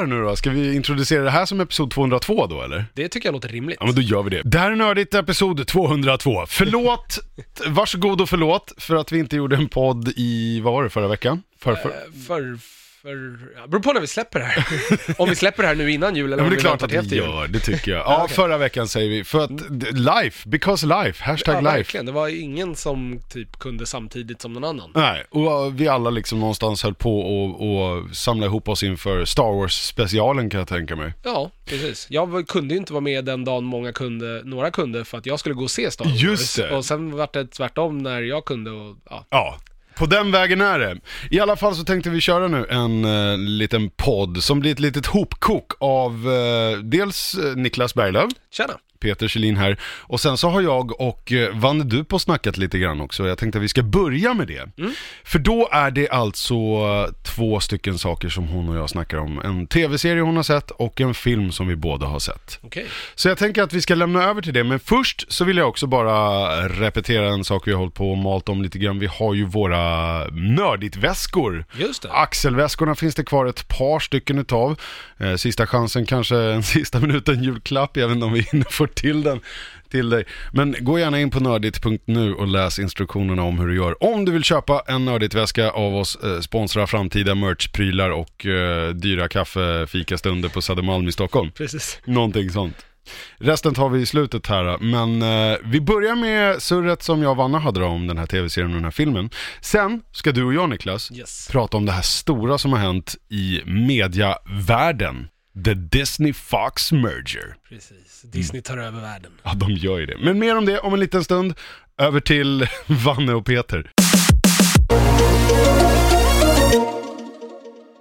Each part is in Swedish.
här nu då? Ska vi introducera det här som episod 202 då eller? Det tycker jag låter rimligt. Ja men då gör vi det. Det här är Nördigt episod 202. Förlåt, varsågod och förlåt för att vi inte gjorde en podd i, vad var det, förra veckan? För, för... Eh, För, för, ja, beror på när vi släpper det här. om vi släpper det här nu innan jul eller Ja, men om det är vi klart väntar att till vi efter jul. gör, det tycker jag. Ja, okej. förra veckan säger vi. För att, d- life, because life, hashtag Ja, life. verkligen. Det var ingen som typ kunde samtidigt som någon annan. Nej, och vi alla liksom någonstans höll på och, och samla ihop oss inför Star Wars-specialen kan jag tänka mig. Ja, precis. Jag kunde ju inte vara med den dagen många kunde, några kunde, för att jag skulle gå och se Star Wars. Just det. Och sen vart det tvärtom när jag kunde och, ja. Ja, på den vägen är det. I alla fall så tänkte vi köra nu en eh, liten podd som blir ett litet hopkok av eh, dels eh, Niklas Berglöf, Tjena. Peter Kjellin här. Och sen så har jag och eh, Vanne Dupo snackat lite grann också. Jag tänkte att vi ska börja med det. För då är det alltså eh, två stycken saker som hon och jag snackar om. En tv-serie hon har sett och en film som vi båda har sett. Okej. Så jag tänker att vi ska lämna över till det, men först så vill jag också bara repetera en sak vi har hållit på och malt om lite grann. Vi har ju våra nördigt-väskor. Axelväskorna finns det kvar ett par stycken utav. Eh, sista chansen, kanske en sista minuten julklapp, inte om vi hinner få till den till dig. Men gå gärna in på nördigt.nu och läs instruktionerna om hur du gör. Om du vill köpa en nördigt-väska av oss, eh, sponsra framtida merchprylar och eh, dyra kaffe-fikastunder på Södermalm i Stockholm. Precis. Någonting sånt. Resten tar vi i slutet här, men eh, vi börjar med surret som jag och Vanna hade då om den här tv-serien och den här filmen. Sen ska du och jag Niklas Yes. prata om det här stora som har hänt i mediavärlden. The Disney Fox Merger. Precis. Disney tar över världen. Ja, de gör ju det. Men mer om det om en liten stund. Över till Vanne och Peter.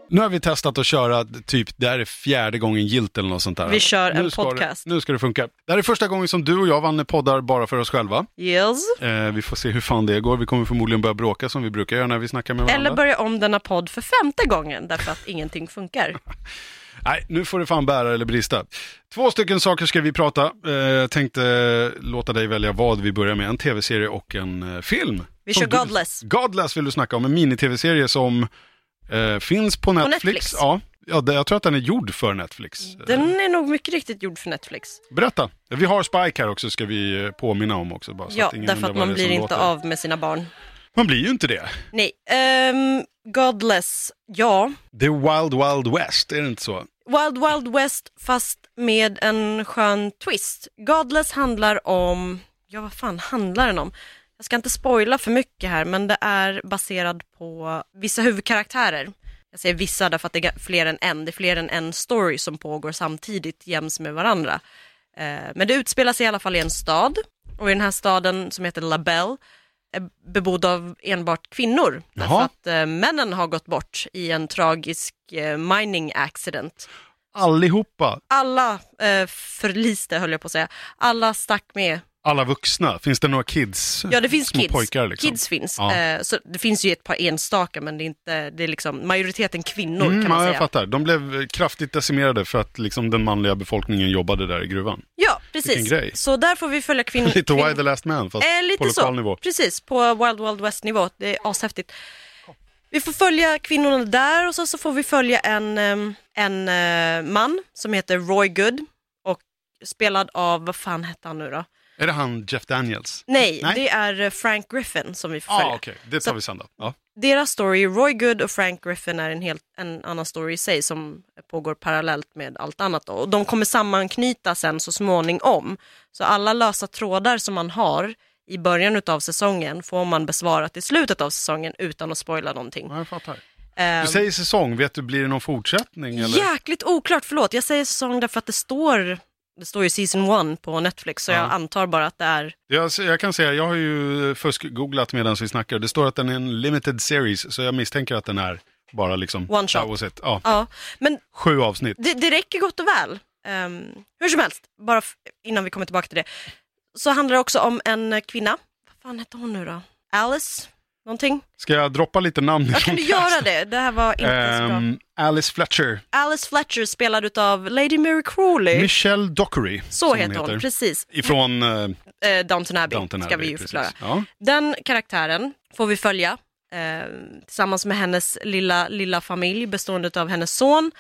Nu har vi testat att köra, typ, det här är fjärde gången gilt eller något sånt där. Vi kör en podcast. Det, nu ska det funka. Det här är första gången som du och jag, Vanne, poddar bara för oss själva. Yes. Eh, vi får se hur fan det går. Vi kommer förmodligen börja bråka som vi brukar göra när vi snackar med varandra. Eller börja om denna podd för femte gången därför att ingenting funkar. Nej, nu får det fan bära eller brista. Två stycken saker ska vi prata. Eh, jag tänkte låta dig välja vad vi börjar med. En tv-serie och en eh, film. Vi kör du- Godless. Godless vill du snacka om. En mini-tv-serie som eh, finns på Netflix. Netflix. Ja, ja jag tror att den är gjord för Netflix. Eh, Den är nog mycket riktigt gjord för Netflix. Berätta. Vi har Spike här också ska vi eh, påminna om också. Bara, så Ja, att ingen därför att man blir inte låter. av med sina barn. Man blir ju inte det. Nej, ehm, Godless, ja. Är Wild Wild West, är det inte så? Wild Wild West fast med en skön twist. Godless handlar om, ja vad fan handlar den om? Jag ska inte spoila för mycket här men det är baserad på vissa huvudkaraktärer. Jag säger vissa därför att det är fler än en, det är fler än en story som pågår samtidigt jäms med varandra. Eh, men det utspelar sig i alla fall i en stad och i den här staden som heter La Belle bebodd av enbart kvinnor. Därför Jaha. att eh, männen har gått bort i en tragisk eh, mining accident Allihopa, alla eh, förliste höll jag på att säga. Alla stack med. Alla vuxna. Finns det några kids? Ja det finns Små kids. pojkar liksom? Kids finns. Ja. Eh, så det finns ju ett par enstaka men det är inte, det är liksom majoriteten kvinnor Mm, kan man ja, jag säga. fattar. De blev eh, kraftigt decimerade för att liksom, den manliga befolkningen jobbade där i gruvan. Ja precis. grej. Så där får vi följa kvinnor. Lite Why the Last Man fast Eh, på lite lokal så. nivå. Precis, på Wild Wild West nivå. Det är ashäftigt. Vi får följa kvinnorna där och så, så får vi följa en, em, en eh, man som heter Roy Good och spelad av, vad fan hette han nu då? Är det han Jeff Daniels? Nej, Nej. det är eh, Frank Griffin som vi får Ja, följa. ah, okej. Det Så- tar vi sen då. Ja. Deras story, Roy Good och Frank Griffin är en helt en annan story i sig som pågår parallellt med allt annat. Då. Och de kommer sammanknyta sen så småningom. Så alla lösa trådar som man har i början av säsongen får man besvarat i slutet av säsongen utan att spoila någonting. ja, jag fattar. Ehm, Du säger säsong, vet du, blir det någon fortsättning? Eller? jäkligt oklart, förlåt. Jag säger säsong därför att det står, det står ju season one på Netflix så Ja. jag antar bara att det är Jag, jag kan säga, jag har ju fusk-googlat medan vi snackar. Det står att den är en limited series, så jag misstänker att den är bara liksom... One shot. Ja, Ja, men sju avsnitt. det, det räcker gott och väl. Ehm, hur som helst, bara innan vi kommer tillbaka till det. Så handlar det också om en kvinna. Vad fan hette hon nu då? Alice? Någonting? Ska jag droppa lite namn Jag kan du göra det? Det här var inte så bra. Ehm, Alice Fletcher, Alice Fletcher spelad utav Lady Mary Crawley. Michelle Dockery. så heter hon, precis. Ifrån uh, Eh, Downton Abbey Downton ska Abbey, vi ju förklara. Ja. Den karaktären får vi följa eh, tillsammans med hennes lilla, lilla familj bestående av hennes son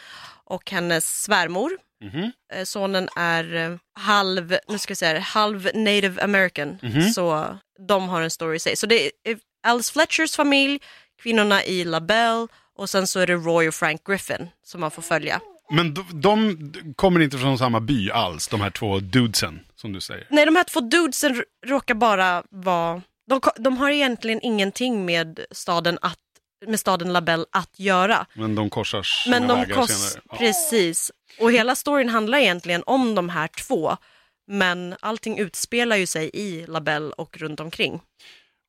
och hennes svärmor. Mhm. Eh, Sonen är eh, halv, nu ska jag säga halv native american. Mhm. Så de har en story i sig. Så det är eh, Alice Fletchers familj, kvinnorna i LaBelle och sen så är det Roy och Frank Griffin som man får följa. Men de, de kommer inte från samma by alls, de här två dudesen som du säger. Nej, de här två dudesen råkar bara vara... De, de har egentligen ingenting med staden, att, med staden LaBelle att göra. Men de korsar sina Men de vägar kost... senare. Ja. Precis. Och hela storyn handlar egentligen om de här två. Men allting utspelar ju sig i LaBelle och runt omkring.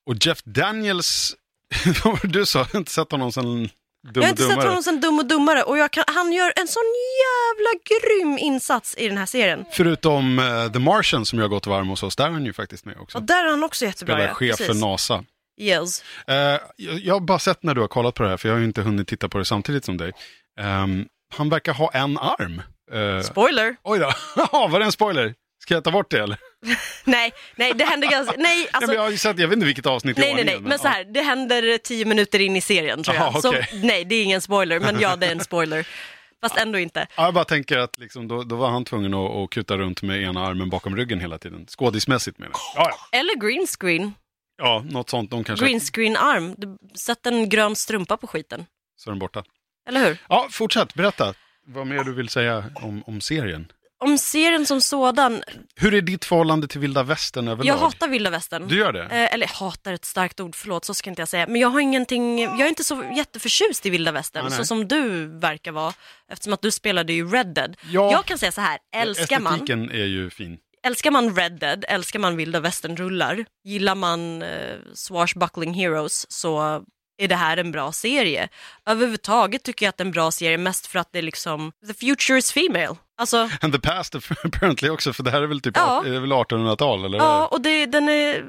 Och Jeff Daniels, vad var det du sa, jag har inte sett honom sen Dum jag har inte sett honom sen Dum och Dummare och kan, han gör en sån jävla grym insats i den här serien. Förutom eh, The Martian som jag gått varm hos oss, där är han ju faktiskt med också. Och där är han också jättebra. Spelar ja. chef för Precis. NASA. Yes. Eh, jag, jag har bara sett när du har kollat på det här, för jag har ju inte hunnit titta på det samtidigt som dig. Ehm, han verkar ha en arm. Eh, Spoiler. oj då, var det en spoiler? Ska jag ta bort det eller? Nej, nej, det händer ganska... Nej, Nej, alltså, men jag har sett, jag vet inte vilket avsnitt i Nej, nej, ordningen. nej, men så här, det händer tio minuter in i serien tror jag. Jaha, okej. Så nej, det är ingen spoiler, men ja, det är en spoiler. Fast ändå inte. Ja, jag bara tänker att liksom, då, då var han tvungen att, att kuta runt med ena armen bakom ryggen hela tiden. Skådismässigt menar jag. Ja, ja. Eller green screen. ja, något sånt. De kanske... Green screen arm. Du- Sätt en grön strumpa på skiten. Så är den borta. Eller hur? Ja, fortsätt. Berätta. Vad mer du vill säga om, om serien. Om serien som sådan, Hur är ditt förhållande till vilda västern överlag? jag hatar vilda västern. Du gör det? Eh, eller hatar ett starkt ord, förlåt, så ska inte jag säga. Men jag har ingenting, jag är inte så jätteförtjust i vilda västern, nej. så som du verkar vara. Eftersom att du spelade ju Red Dead. Ja. Jag kan säga så här, älskar man, Estetiken är ju fin. älskar man Red Dead, älskar man vilda västern-rullar, gillar man eh, Swashbuckling Heroes så är det här en bra serie. Överhuvudtaget tycker jag att det är en bra serie, mest för att det är liksom, the future is female. Alltså, And the past apparently också, för det här är väl typ Ja. är det väl 1800-tal eller? Ja, och det, den, är,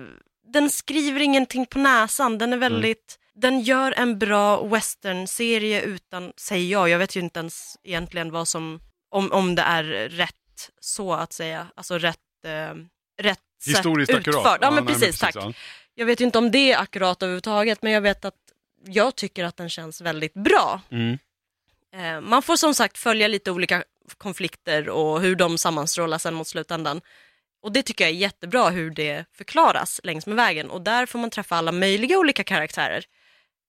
den skriver ingenting på näsan. Den är väldigt... Den gör en bra western-serie utan, säger jag, jag vet ju inte ens egentligen vad som, om, om det är rätt så att säga, alltså rätt, eh, rätt Historiskt sätt akkurat. utfört. Ja, men nej, precis, tack. ja. Jag vet ju inte om det är akkurat överhuvudtaget, men jag vet att jag tycker att den känns väldigt bra. Mm. Eh, Man får som sagt följa lite olika konflikter och hur de sammanstrålar sen mot slutändan. Och det tycker jag är jättebra hur det förklaras längs med vägen. Och där får man träffa alla möjliga olika karaktärer.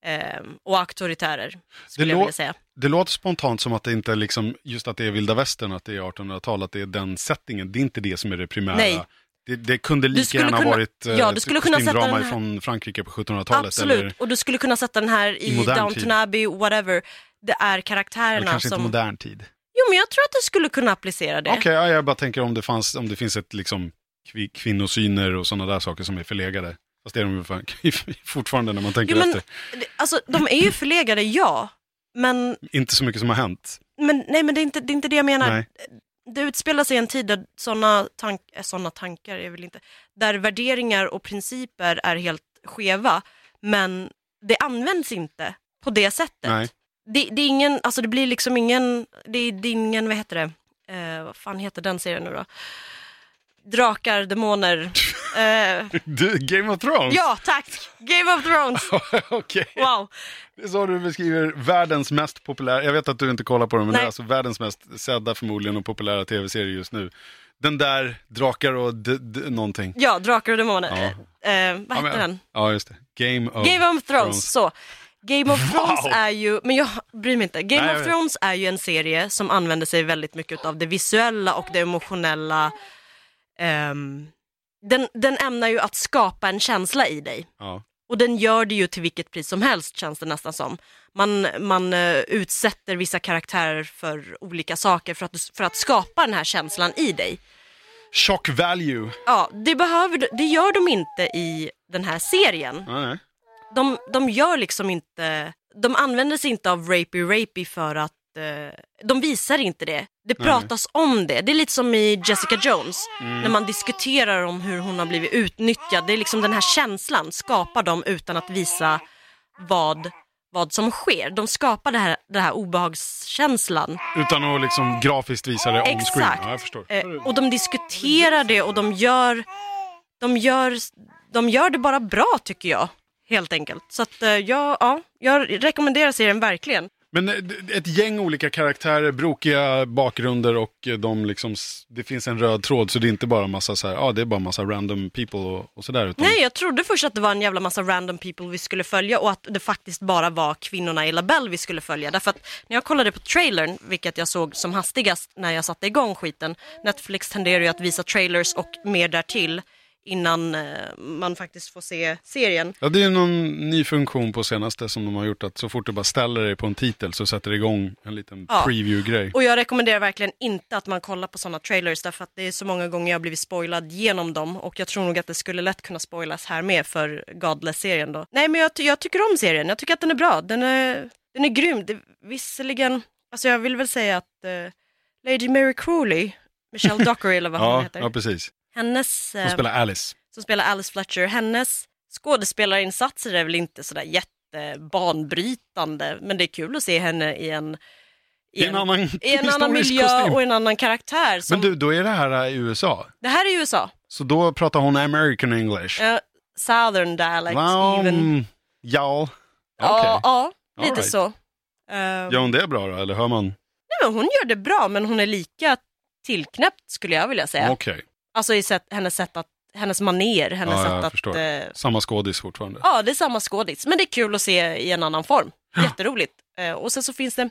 Eh, och auktoritärer, skulle Det jag vilja säga. Det låter spontant som att det inte är liksom, just att det är vilda västern, att det är 1800-tal, att det är den settingen. Det är inte det som är det primära. Nej. Det, det kunde lika gärna kunna- varit eh, ja, du skulle kunna sätta den här- från Frankrike på 1700-talet. Absolut, Eller, och du skulle kunna sätta den här i i, Downton. Abbey, whatever. Det är eller karaktärerna kanske som... inte modern tid. Jo, men jag tror att du skulle kunna applicera det. Okej, ja, jag bara tänker om det, fanns, om det finns ett liksom kvi- kvinnosyner och sådana där saker som är förlegade. Fast det är de ju fan- fortfarande när man tänker Jo, men, efter. det- alltså, de är ju förlegade, ja. Men, Inte så mycket som har hänt. men, nej, men det, är inte, det är inte det jag menar. Nej. Det utspelar sig i en tid där sådana tank, eh, såna tankar är väl inte, där värderingar och principer är helt skeva, men det används inte på det sättet. Nej. Det, det är ingen, alltså det blir liksom ingen, det är, det är ingen, vad heter det, eh, vad fan heter den serien nu då? Drakar, demoner. Eh, Du, Game of Thrones? ja, tack! Game of Thrones! Okej. Wow. Det är så du beskriver världens mest populära, jag vet att du inte kollar på den, men Nej. det är alltså världens mest sedda förmodligen och populära tv-serie just nu. Den där, Drakar och d- d- någonting. Ja, Drakar och demoner. Ja. Eh, vad Ja, hette men- den? Ja, just det. Game of, Game of Thrones, Thrones. så. Game of Thrones Wow. är ju, men jag bryr mig inte. Game Nej, of. Thrones är ju en serie som använder sig väldigt mycket av det visuella och det emotionella. Ehm, den, den ämnar ju att skapa en känsla i dig. Ja. Och den gör det ju till vilket pris som helst känns det nästan som. Man, man eh, utsätter vissa karaktärer för olika saker för att, för att skapa den här känslan i dig. Shock value. Ja, det, behöver, det gör de inte i den här serien nej. de, de gör liksom inte, de använder sig inte av rapey rapey för att, de visar inte det. Det Nej. pratas om det. Det är lite som i Jessica Jones, Mm. när man diskuterar om hur hon har blivit utnyttjad. Det är liksom den här känslan skapar de utan att visa vad, vad som sker. De skapar det här, det här obehagskänslan. Utan att liksom grafiskt visa det on screen. Exakt. Ja, jag förstår. Eh, och de diskuterar det och de gör, de gör, de gör det bara bra tycker jag. Helt enkelt. Så att eh, ja, ja, jag rekommenderar serien verkligen. Men eh, ett gäng olika karaktärer, brokiga bakgrunder och eh, de liksom, det finns en röd tråd så det är inte bara massa så här, ja det är bara massa random people och, och sådär. Utan, Nej, jag trodde först att det var en jävla massa random people vi skulle följa och att det faktiskt bara var kvinnorna i Labelle vi skulle följa. Därför att när jag kollade på trailern, vilket jag såg som hastigast när jag satte igång skiten, Netflix tenderar ju att visa trailers och mer därtill innan eh, man faktiskt får se serien. Ja, det är någon ny funktion på senaste som de har gjort att så fort du bara ställer dig på en titel så sätter det igång en liten Ja. preview-grej. Och jag rekommenderar verkligen inte att man kollar på sådana trailers därför att det är så många gånger jag blivit spoilad genom dem och jag tror nog att det skulle lätt kunna spoilas här med för Godless-serien då. Nej men jag, jag tycker om serien, jag tycker att den är bra, den är, den är grym. Det, visserligen, alltså jag vill väl säga att eh, Lady Mary Crawley, Michelle Dockery eller vad hon Ja, heter, ja, precis. Hennes, Hon eh, spelar Alice. som spelar Alice Fletcher, hennes skådespelarinsatser är väl inte sådär jättebanbrytande men det är kul att se henne i en I en annan i en annan miljö kostym. och en annan karaktär. Som, Men du, då är det här i USA. Det här är USA. Så då pratar hon American English. Uh, Southern dialect Wow, even. ja. Okej. Ja, ja, lite right. så. Uh, Gör hon det bra då, eller hör man? nej, men hon gör det bra, men hon är lika tillknäppt skulle jag vilja säga. Okej, Alltså i sätt, hennes sätt att, hennes maner, hennes Ja, sätt att... förstår. eh, samma skådis fortfarande. ja, det är samma skådis, men det är kul att se i en annan form. Jätteroligt. Eh, och sen så finns det,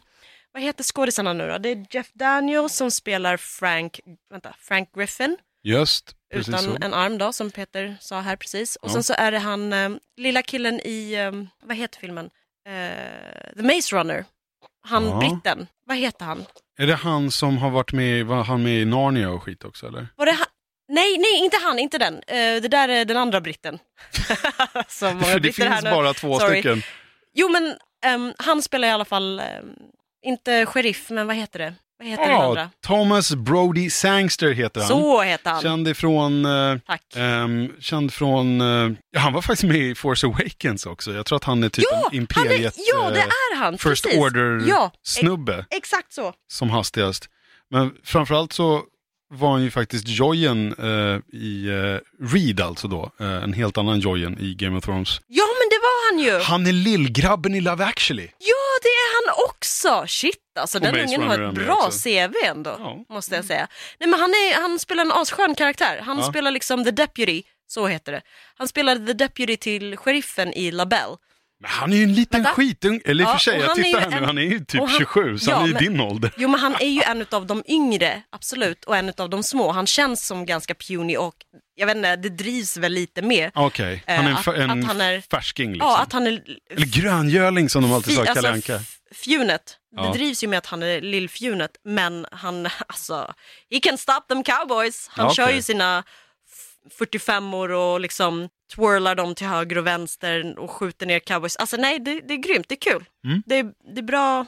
vad heter skådisarna nu då? Det är Jeff Daniels som spelar Frank, vänta, Frank Griffin. Just, precis utan så. en arm då, som Peter sa här precis. Och Ja. sen så är det han, eh, lilla killen i, eh, vad heter filmen? Eh, The Maze Runner. Han Ja. britten, vad heter han? Är det han som har varit med, var han med i Narnia och skit också eller? Var det han? Nej, nej, inte han, inte den. Eh, det där är den andra britten. så många det finns nu. bara två Sorry. stycken. Jo, men ehm, han spelar i alla fall, ehm, inte sheriff, men vad heter det? Vad heter den Ja, andra? Thomas Brody Sangster heter han. Så heter han. Känd ifrån, eh, Tack. ehm, känd från, ja, han var faktiskt med i Force Awakens också. Jag tror att han är typ ja, en han är, imperiet ja, det eh, är han. First precis. Order Ja, snubbe exakt så. som hastigast. Men framförallt så var han ju faktiskt Joyen eh, i eh, Reed alltså då, eh, en helt annan Joyen i Game of Thrones. Ja, men det var han ju. Han är lillgrabben i Love actually. Ja, det är han också! Shit alltså, Och den ungen har ett bra också. CV ändå, Ja. måste jag säga. Nej men han, är, han spelar en asskön karaktär. Han Ja. spelar liksom the deputy, så heter det. Han spelar the deputy till sheriffen i LaBelle. Men han är ju en liten Vänta. skitung, eller i och Ja, för sig, jag tittar här nu, en- han är ju typ han- 27, så ja, han är ju men- din ålder. Jo men han är ju en av de yngre, absolut, och en av de små. Han känns som ganska puny och jag vet inte, det drivs väl lite med. Okej, Eh, han är en, att- fa- en att han är- färsking liksom. Ja, att han är Eller gröngöling som de alltid sa, Fi- Kalle alltså, Fjunet. Ja. Det drivs ju med att han är lillfjunet, men han, alltså, he can stop them cowboys. Han Ja, kör ju sina f- 45-or och liksom twirlar dem till höger och vänster och skjuter ner cowboys. Alltså nej, det, det är grymt, det är kul. Mm. Det, är, det är bra,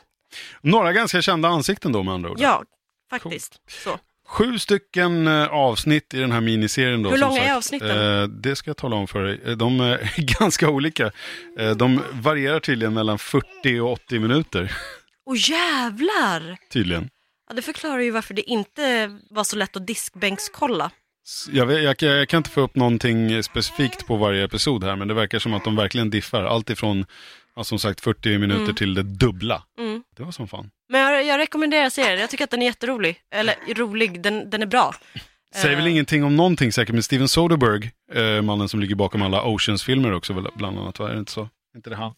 Några ganska kända ansikten då med andra ord. ja, faktiskt. Så. Sju stycken eh, avsnitt i den här miniserien då. Hur långa är avsnitten? Eh, det ska jag tala om för dig. Eh, De är ganska olika. De varierar tydligen mellan 40 och 80 minuter. Och jävlar! Tydligen. Ja, det förklarar ju varför det inte var så lätt att diskbänkskolla. Jag, vet, jag, jag kan inte få upp någonting specifikt på varje episod här, men det verkar som att de verkligen diffar. Allt ifrån, ja, som sagt, 40 minuter Mm. till det dubbla. Mm. Det var som fan. Men jag, jag rekommenderar serien, jag tycker att den är jätterolig. Eller rolig, den, den är bra. Säger väl Eh. ingenting om någonting säkert, men Steven Soderbergh, eh, mannen som ligger bakom alla Oceans-filmer också väl, bland annat, va? Är det inte så? inte det han?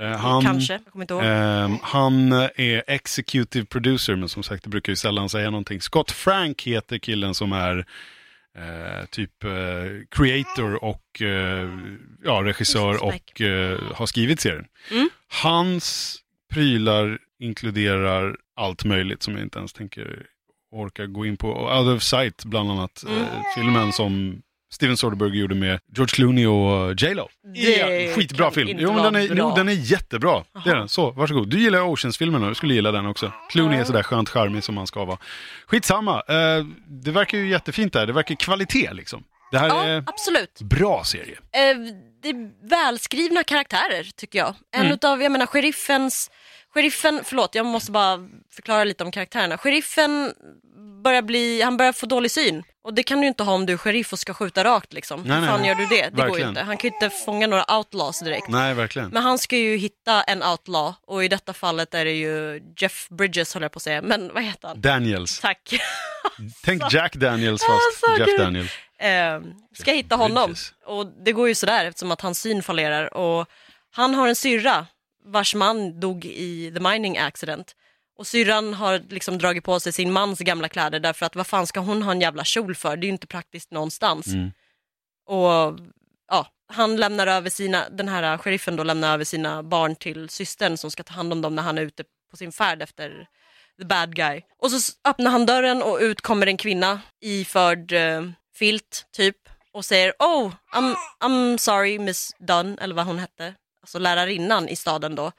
Eh, han Kanske, jag kommer inte ihåg. ehm, han är executive producer, men som sagt, det brukar ju sällan säga någonting. Scott Frank heter killen som är eh, typ eh, creator och eh, ja, regissör och eh, har skrivit serien. Mm. Hans prylar inkluderar allt möjligt som jag inte ens tänker orka gå in på. Out of Sight bland annat, Mm. eh, filmen som Steven Soderbergh gjorde med George Clooney och J Lo. Det skitbra film. Jo, men den är, jo, den är jättebra. Det är den. Så, varsågod. Du gillar Oceans-filmerna, du skulle gilla den också. Clooney är sådär skönt charmig som man ska vara. Skitsamma, eh, det verkar ju jättefint där. Det verkar kvalitet liksom. Det här Ja, är absolut. bra serie. Eh, det är välskrivna karaktärer tycker jag. En Mm. utav, jag menar sheriffens, sheriffen, förlåt jag måste bara förklara lite om karaktärerna. Sheriffen börjar bli, han börjar få dålig syn. Och det kan du inte ha om du är sheriff och ska skjuta rakt liksom. Nej, Hur fan nej. gör du det? Det går ju Verkligen. inte. Han kan ju inte fånga några outlaws direkt. Nej, verkligen. Men han ska ju hitta en outlaw och i detta fallet är det ju Jeff Bridges håller jag på att säga, men vad heter han? Daniels. Tack. Tänk Jack Daniels fast Alltså, Jeff gud. Daniels. eh, ska hitta honom. Bridges. Och det går ju sådär eftersom att hans syn fallerar. Och han har en syrra vars man dog i the mining accident. Och syrran har liksom dragit på sig sin mans gamla kläder därför att vad fan ska hon ha en jävla kjol för? Det är ju inte praktiskt någonstans. Mm. Och ja, han lämnar över sina, den här sheriffen då lämnar över sina barn till systern som ska ta hand om dem när han är ute på sin färd efter the bad guy. Och så öppnar han dörren och ut kommer en kvinna iförd eh, filt typ och säger Oh, I'm, I'm sorry Miss Dunn, eller vad hon hette, alltså lärarinnan i staden då.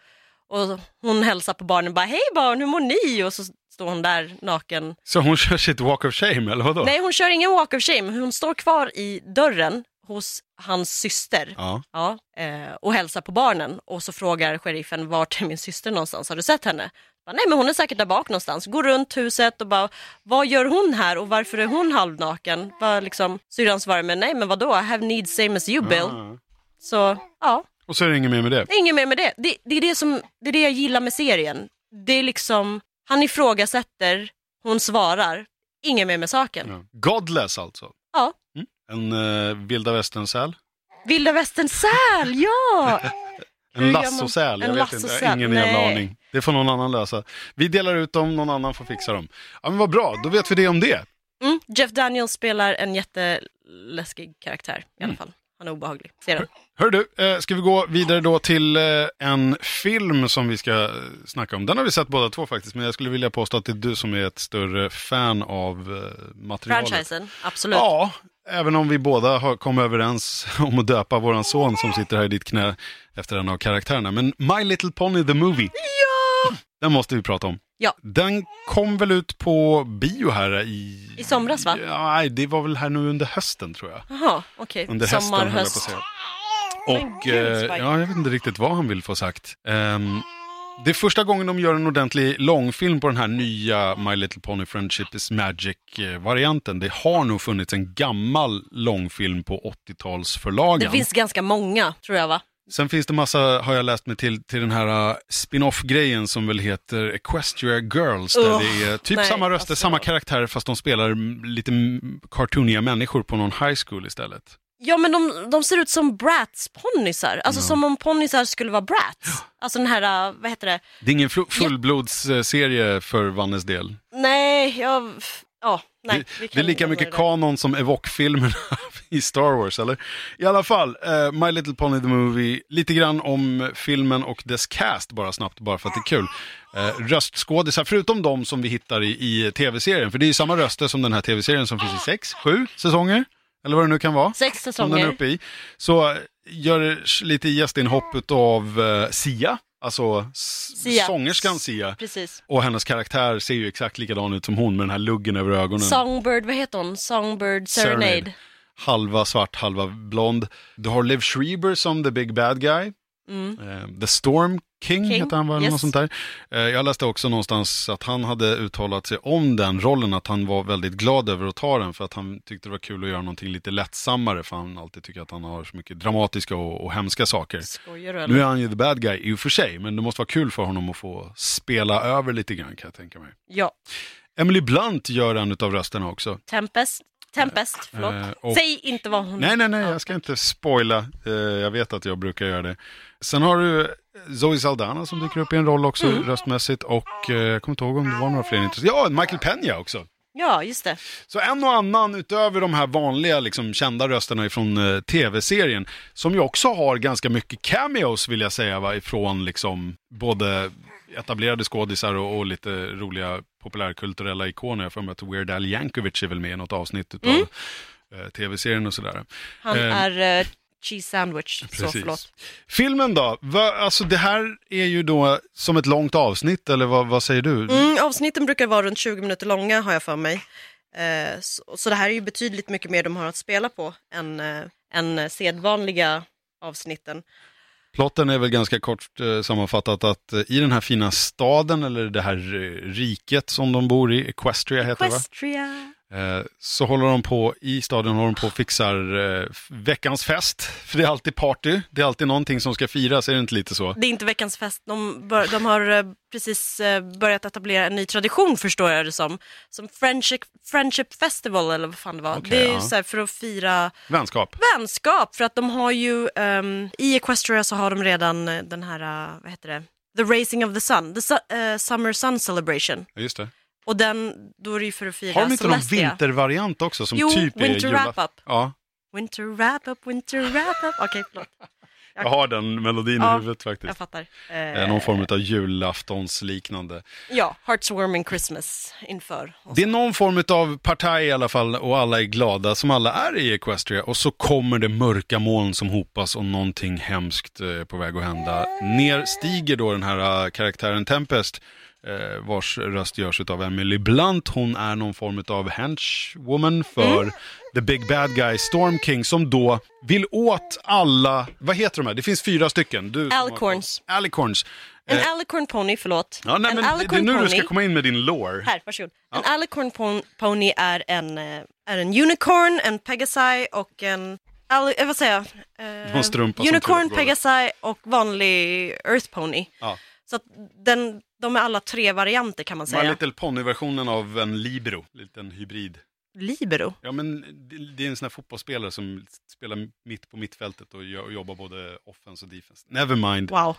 Och hon hälsar på barnen bara Hej barn, hur mår ni? Och så står hon där naken. Så hon kör sitt walk of shame, eller vadå? Nej, hon kör ingen walk of shame, hon står kvar i dörren hos hans syster. Ja. Ja, eh, och hälsar på barnen och så frågar sheriffen vart är min syster någonstans, har du sett henne? Bara, Nej men hon är säkert där bak någonstans, går runt huset och bara vad gör hon här och varför är hon halvnaken? Bara liksom, syrran svarar med nej men vadå, I have needs same as you Bill. Ah. Så ja, Och så är det inget mer med det. det är inget mer med det. Det, det, är det, som, det är det jag gillar med serien. Det är liksom, han ifrågasätter, hon svarar, inget mer med saken. Ja. Godless alltså. Ja. En uh, vilda västern-säl. Vilda västern säl, ja! En lassosäl, jag en vet inte, jag har ingen jävla aning. Det får någon annan lösa. Vi delar ut dem, någon annan får fixa dem. Ja men vad bra, då vet vi det om det. Mm, Jeff Daniels spelar en jätteläskig karaktär i Mm. alla fall. Han är obehaglig. Ser den? Hör du, eh, ska vi gå vidare då till eh, en film som vi ska eh, snacka om. Den har vi sett båda två faktiskt, men jag skulle vilja påstå att det är du som är ett större fan av eh, materialet. Franchisen, absolut. Ja, även om vi båda har kommit överens om att döpa våran son som sitter här i ditt knä efter en av karaktärerna. Men My Little Pony the Movie! Den måste vi prata om. Ja. Den kom väl ut på bio här i... I somras, va? Ja, nej, det var väl här nu under hösten tror jag. Jaha, okej. Under hösten Sommar, höll jag på att höst. säga. Och eh, ja, jag vet inte riktigt vad han vill få sagt. Ehm, det är första gången de gör en ordentlig långfilm på den här nya My Little Pony Friendship is Magic-varianten. Det har nog funnits en gammal långfilm på 80-talsförlagan. Det finns ganska många, tror jag va? Sen finns det massa, har jag läst mig till, till den här uh, spin-off-grejen som väl heter Equestria Girls. Där Ugh, det är typ nej, samma röster, alltså. samma karaktärer fast de spelar lite cartooniga människor på någon high school istället. Ja men de, de ser ut som Bratz-ponnysar. Alltså som om ponnysar skulle vara Bratz. Alltså den här, uh, vad heter det? Det är ingen fullblodsserie för Vannes del. Nej, jag... Ja, nej. det, det är lika mycket kanon som Evoque-filmerna i Star Wars, eller? I alla fall, eh, My Little Pony the Movie, lite grann om filmen och dess cast, bara snabbt, bara för att det är kul. Eh, röstskådisar, förutom de som vi hittar i, i tv-serien, för det är ju samma röster som den här tv-serien som finns i sex, sju säsonger, eller vad det nu kan vara. Sex Som den är säsonger. uppe i. Så eh, gör lite gästinhopp av uh, Sia, alltså Sia. sångerskan Sia. Precis. Och hennes karaktär ser ju exakt likadan ut som hon med den här luggen över ögonen. Songbird, vad heter hon? Songbird Serenade. Serenade. Halva svart, halva blond. Du har Liv Schreiber som the big bad guy. Eh, the Storm King. King, heter han va? eller yes. Något sånt där. Eh, jag läste också någonstans att han hade uttalat sig om den rollen, att han var väldigt glad över att ta den för att han tyckte det var kul att göra någonting lite lättsammare för han alltid tycker att han har så mycket dramatiska och, och hemska saker. Skojar? Nu är han ju the bad guy i och för sig, men det måste vara kul för honom att få spela över lite grann kan jag tänka mig. Ja. Emily Blunt gör en av rösterna också. Tempest. Tempest, förlåt. Eh, och- Säg inte vad hon... Nej, nej, nej, Ja. jag ska inte spoila. Eh, jag vet att jag brukar göra det. Sen har du Zoe Saldana som dyker upp i en roll också Mm. röstmässigt. Och eh, jag kommer inte ihåg om det var några fler intressanta. Ja, Michael Peña också. Ja, just det. Så en och annan utöver de här vanliga liksom, kända rösterna ifrån eh, tv-serien. Som ju också har ganska mycket cameos vill jag säga, va, ifrån liksom, både etablerade skådisar och, och lite roliga populärkulturella ikoner. Jag för mig att Weird Al Yankovic är väl med i något avsnitt utav Mm. eh, tv-serien och sådär. Han Eh, är eh, cheese sandwich. Så Precis. förlåt. Filmen då? Va, alltså det här är ju då som ett långt avsnitt, eller vad, vad säger du? Mm, avsnitten brukar vara runt 20 minuter långa har jag för mig. Eh, så, så det här är ju betydligt mycket mer de har att spela på än, eh, än sedvanliga avsnitten. Plotten är väl ganska kort eh, sammanfattat att eh, i den här fina staden, eller det här eh, riket som de bor i, Equestria heter det va? Eh, så håller de på, i staden håller de på och fixar eh, veckans fest. För det är alltid party, det är alltid någonting som ska firas, är det inte lite så? Det är inte veckans fest, de, bör, de har eh, precis börjat etablera en ny tradition förstår jag det som. Som Friendship, Friendship Festival eller vad fan det var. Okej, det är ju ja. så här för att fira Vänskap. vänskap för att de har ju, ehm, i Equestria så har de redan den här, vad heter det, The Racing of the Sun, the su- eh, Summer Sun Celebration. Ja, just det. Och den, då är det ju för att fira Har de inte någon vintervariant också som Jo, typ är Winter jula- Wrap-Up. Ja, Winter wrap-up, winter wrap-up. Okej, förlåt. jag har den melodin Ja, i huvudet faktiskt. Jag fattar. Eh, Någon form av julaftonsliknande. Ja, Heartswarming Christmas inför. Det är någon form av partaj i alla fall och alla är glada som alla är i Equestria och så kommer det mörka moln som hopas och någonting hemskt eh, är på väg att hända. Ner stiger då den här eh, karaktären Tempest eh, vars röst görs av Emily Blunt. Hon är någon form av henchwoman för Mm. the big bad guy Storm King som då vill åt alla, vad heter de här? Det finns fyra stycken. Du som har- Alicorns. Alicorns. En Eh, alicorn pony, förlåt. ja, nej, en men det, är nu du pony. ska komma in med din lore. Här, varsågod. En alicorn pon- pony är en, eh, är en unicorn, en pegasi och en... Al- eh, vad säger jag? Eh, unicorn, pegasi och vanlig earth pony. Ja. Så den, de är alla tre varianter kan man My säga. Little Pony-versionen av en libero, en liten hybrid. Libero. Ja men det- är en sån här fotbollsspelare som spelar mitt på mittfältet och jo- jobbar både offense och defense. Never mind. Wow.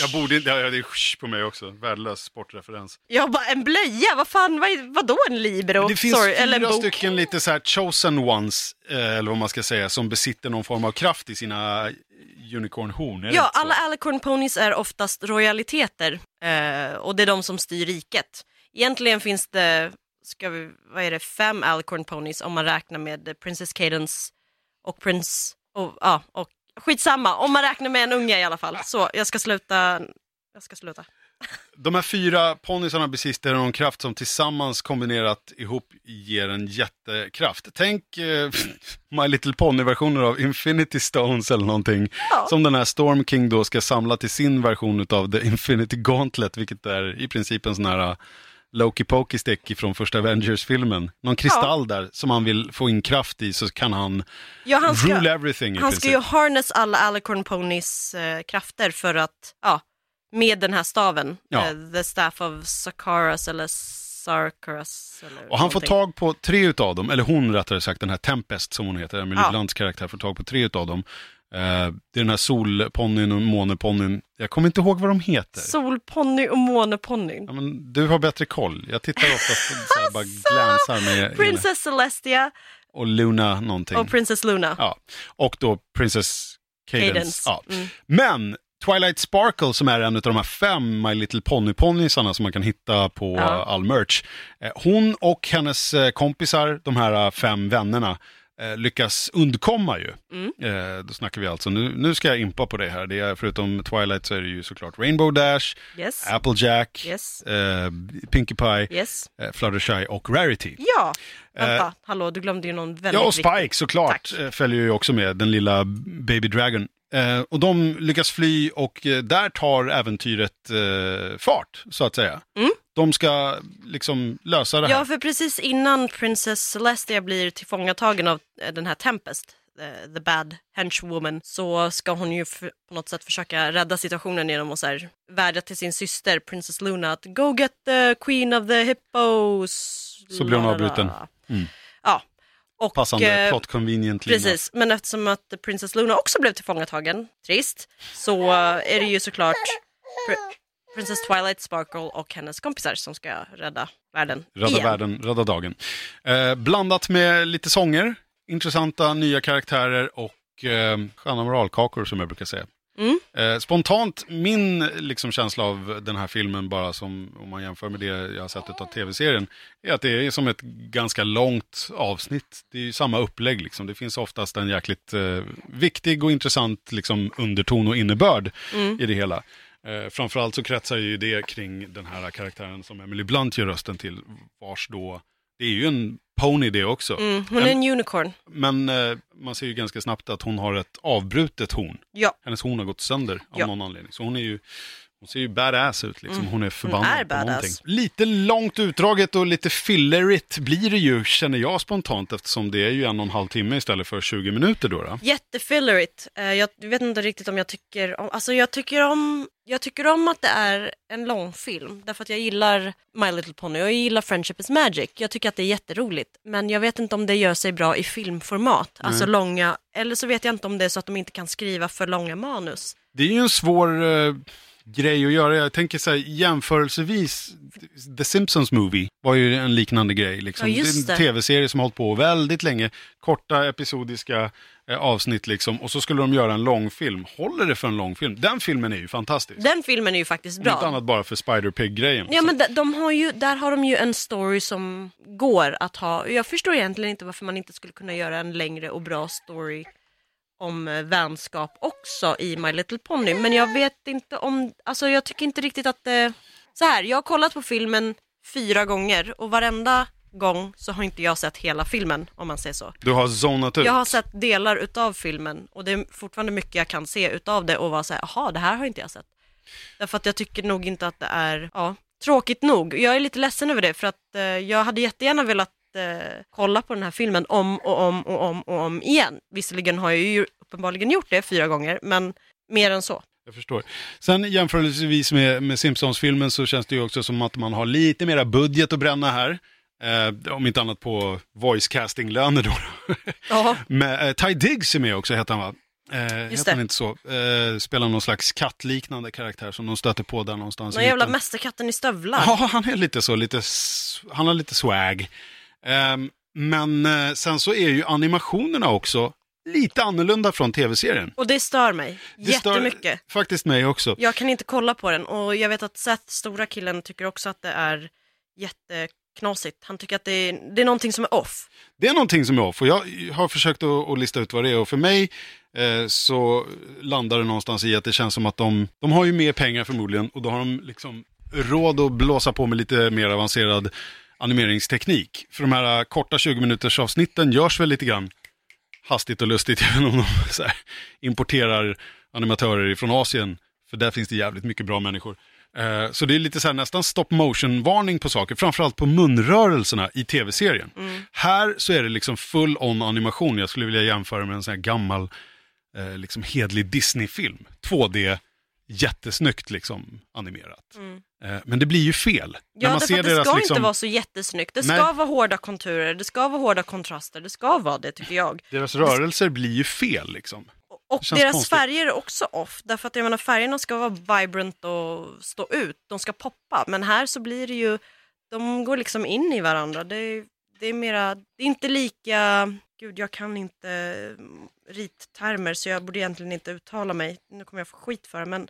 Jag borde inte, ja, det är på mig också, värdelös sportreferens. Jag bara, en blöja? Vad fan, vad, vadå en libero? Det finns Sorry, fyra stycken lite så här chosen ones, eh, eller vad man ska säga, som besitter någon form av kraft i sina unicornhorn. Ja, alla alicorn ponies är oftast royaliteter eh, och det är de som styr riket. Egentligen finns det, ska vi, vad är det, fem alicorn ponies om man räknar med Princess Cadence och Prince, och, ja, och skitsamma, om man räknar med en unge i alla fall. Så, jag ska sluta, jag ska sluta. De här fyra ponnysarna besitter någon kraft som tillsammans kombinerat ihop ger en jättekraft. Tänk eh, My Little Pony-versioner av Infinity Stones eller någonting. Ja. Som den här Storm King då ska samla till sin version av The Infinity Gauntlet, vilket är i princip en sån här Loki Pokey stick från första Avengers-filmen. Någon kristall där som han vill få in kraft i så kan han, Ja, han ska, rule everything han ska ju harness alla alicorn ponies eh, krafter för att, ja, med den här staven, Ja. eh, the staff of Sakaras eller Sarkaras. Eller Och han får någonting. tag på tre utav dem, eller hon rättare sagt, den här Tempest som hon heter, Emily Ja. Blunts karaktär får tag på tre utav dem. Eh, det är den här solponnyn och måneponnyn. Jag kommer inte ihåg vad de heter. Solponny och måneponny. Ja, men du har bättre koll. Jag tittar oftast så här, bara glänsar med Princess Celestia och Luna någonting. och Princess Luna. ja. Och då Princess Cadence. Cadence. Ja. Mm. Men Twilight Sparkle som är en av de här fem My Little Pony-ponnysarna som man kan hitta på Ja. all merch. Eh, Hon och hennes eh, kompisar, de här fem vännerna, eh, lyckas undkomma ju. Mm. Eh, Då snackar vi alltså, nu, nu ska jag impa på det här. Det är, förutom Twilight så är det ju såklart Rainbow Dash, Yes. Applejack, Yes. eh, Pinkie Pie, Yes. eh, Fluttershy och Rarity. Ja, vänta, hallå, du glömde ju någon väldigt Ja, och viktig. Spike såklart Tack. eh, följer ju också med, den lilla Baby Dragon. Eh, och de lyckas fly och eh, där tar äventyret eh, fart, så att säga. Mm. De ska liksom lösa det här. Ja, för precis innan Princess Celestia blir tillfångatagen av eh, den här Tempest, eh, the bad henchwoman, så ska hon ju på något sätt försöka rädda situationen genom att så här, vädja till sin syster Princess Luna att go get the queen of the hippos. Så blir hon avbruten. Mm. Och, Passande eh, plot convenient lina. Precis, men eftersom att Princess Luna också blev tillfångatagen, trist, så är det ju såklart Pr- Princess Twilight Sparkle och hennes kompisar som ska rädda världen Rädda igen. världen, rädda dagen. Eh, blandat med lite sånger, intressanta nya karaktärer och eh, sköna moralkakor som jag brukar säga. Mm. Eh, spontant, min liksom, känsla av den här filmen, bara som om man jämför med det jag har sett av tv-serien, är att det är som ett ganska långt avsnitt. Det är ju samma upplägg, liksom. det finns oftast en jäkligt eh, viktig och intressant liksom, underton och innebörd Mm. i det hela. Eh, framförallt så kretsar ju det kring den här karaktären som Emily Blunt gör rösten till, vars då det är ju en pony det också. Mm, hon är en unicorn. Men eh, man ser ju ganska snabbt att hon har ett avbrutet horn. Ja, Hennes horn har gått sönder av Ja. någon anledning. Så hon är ju hon ser ju badass ut liksom. Hon är förbannad Mm. är på någonting. Lite långt utdraget och lite fillerigt blir det ju, känner jag spontant, eftersom det är ju en och en halv timme istället för 20 minuter då. då. jättefillerigt. Eh, Jag vet inte riktigt om jag tycker om, alltså jag tycker om, jag tycker om att det är en långfilm. Därför att jag gillar My Little Pony och jag gillar Friendship is Magic. Jag tycker att det är jätteroligt. Men jag vet inte om det gör sig bra i filmformat. Alltså långa, eller så vet jag inte om det är så att de inte kan skriva för långa manus. Det är ju en svår eh, grej att göra. Jag tänker så här, jämförelsevis, The Simpsons Movie var ju en liknande grej. Liksom. Ja, just det är en det. tv-serie som har hållit på väldigt länge. Korta episodiska eh, avsnitt liksom. Och så skulle de göra en långfilm. Håller det för en långfilm? Den filmen är ju fantastisk. Den filmen är ju faktiskt Om inte bra. annat bara för Spider-Pig-grejen. Ja Så- men de, de har ju, där har de ju en story som går att ha. Jag förstår egentligen inte varför man inte skulle kunna göra en längre och bra story om eh, vänskap också i My Little Pony. Men jag vet inte om, alltså jag tycker inte riktigt att det... Så här, jag har kollat på filmen fyra gånger och varenda gång så har inte jag sett hela filmen om man säger så. Du har zonat ut. Jag har sett delar utav filmen och det är fortfarande mycket jag kan se utav det och vara såhär, jaha det här har inte jag sett. Därför att jag tycker nog inte att det är, ja, tråkigt nog. Jag är lite ledsen över det för att eh, jag hade jättegärna velat eh, kolla på den här filmen om och om och om och om igen. Visserligen har jag ju uppenbarligen gjort det fyra gånger, men mer än så. Jag förstår. Sen jämförelsevis med, med Simpsons-filmen så känns det ju också som att man har lite mera budget att bränna här. Eh, om inte annat på voice casting-löner då. Med, eh, Ty Diggs är med också, heter han va? Eh, heter det. han inte så? Eh, spelar någon slags kattliknande karaktär som de stöter på där någonstans. någon jävla mästerkatten i stövlar. Ja, han är lite så, lite, han har lite swag. Ehm, men eh, sen så är ju animationerna också lite annorlunda från tv-serien. Och det stör mig Det stör jättemycket. faktiskt mig också. Jag kan inte kolla på den och jag vet att Seth, stora killen, tycker också att det är jätteknasigt. Han tycker att det är, det är någonting som är off. Det är någonting som är off och jag har försökt att, att lista ut vad det är och för mig eh, så landar det någonstans i att det känns som att de, de har ju mer pengar förmodligen och då har de liksom råd att blåsa på med lite mer avancerad animeringsteknik. För de här eh, korta 20 minuters avsnitten görs väl lite grann hastigt och lustigt, även om de här, importerar animatörer från Asien. För där finns det jävligt mycket bra människor. Eh, Så det är lite så här, nästan stop motion-varning på saker, framförallt på munrörelserna i tv-serien. Här så är det liksom full on animation, jag skulle vilja jämföra med en sån här gammal, eh, liksom hedlig Disney-film. 2D, jättesnyggt liksom animerat. Eh, Men det blir ju fel. När Ja, man därför ser det deras ska liksom- inte vara så jättesnyggt. Det Nej. ska vara hårda konturer, det ska vara hårda kontraster, det ska vara det tycker jag. Deras rörelser blir ju fel liksom. Och deras konstigt. färger är också off, därför att jag menar färgerna ska vara vibrant och stå ut, de ska poppa. Men här så blir det ju, de går liksom in i varandra. Det är, det är mera, det är inte lika, gud jag kan inte mm, rittermer så jag borde egentligen inte uttala mig, nu kommer jag få skit för det, men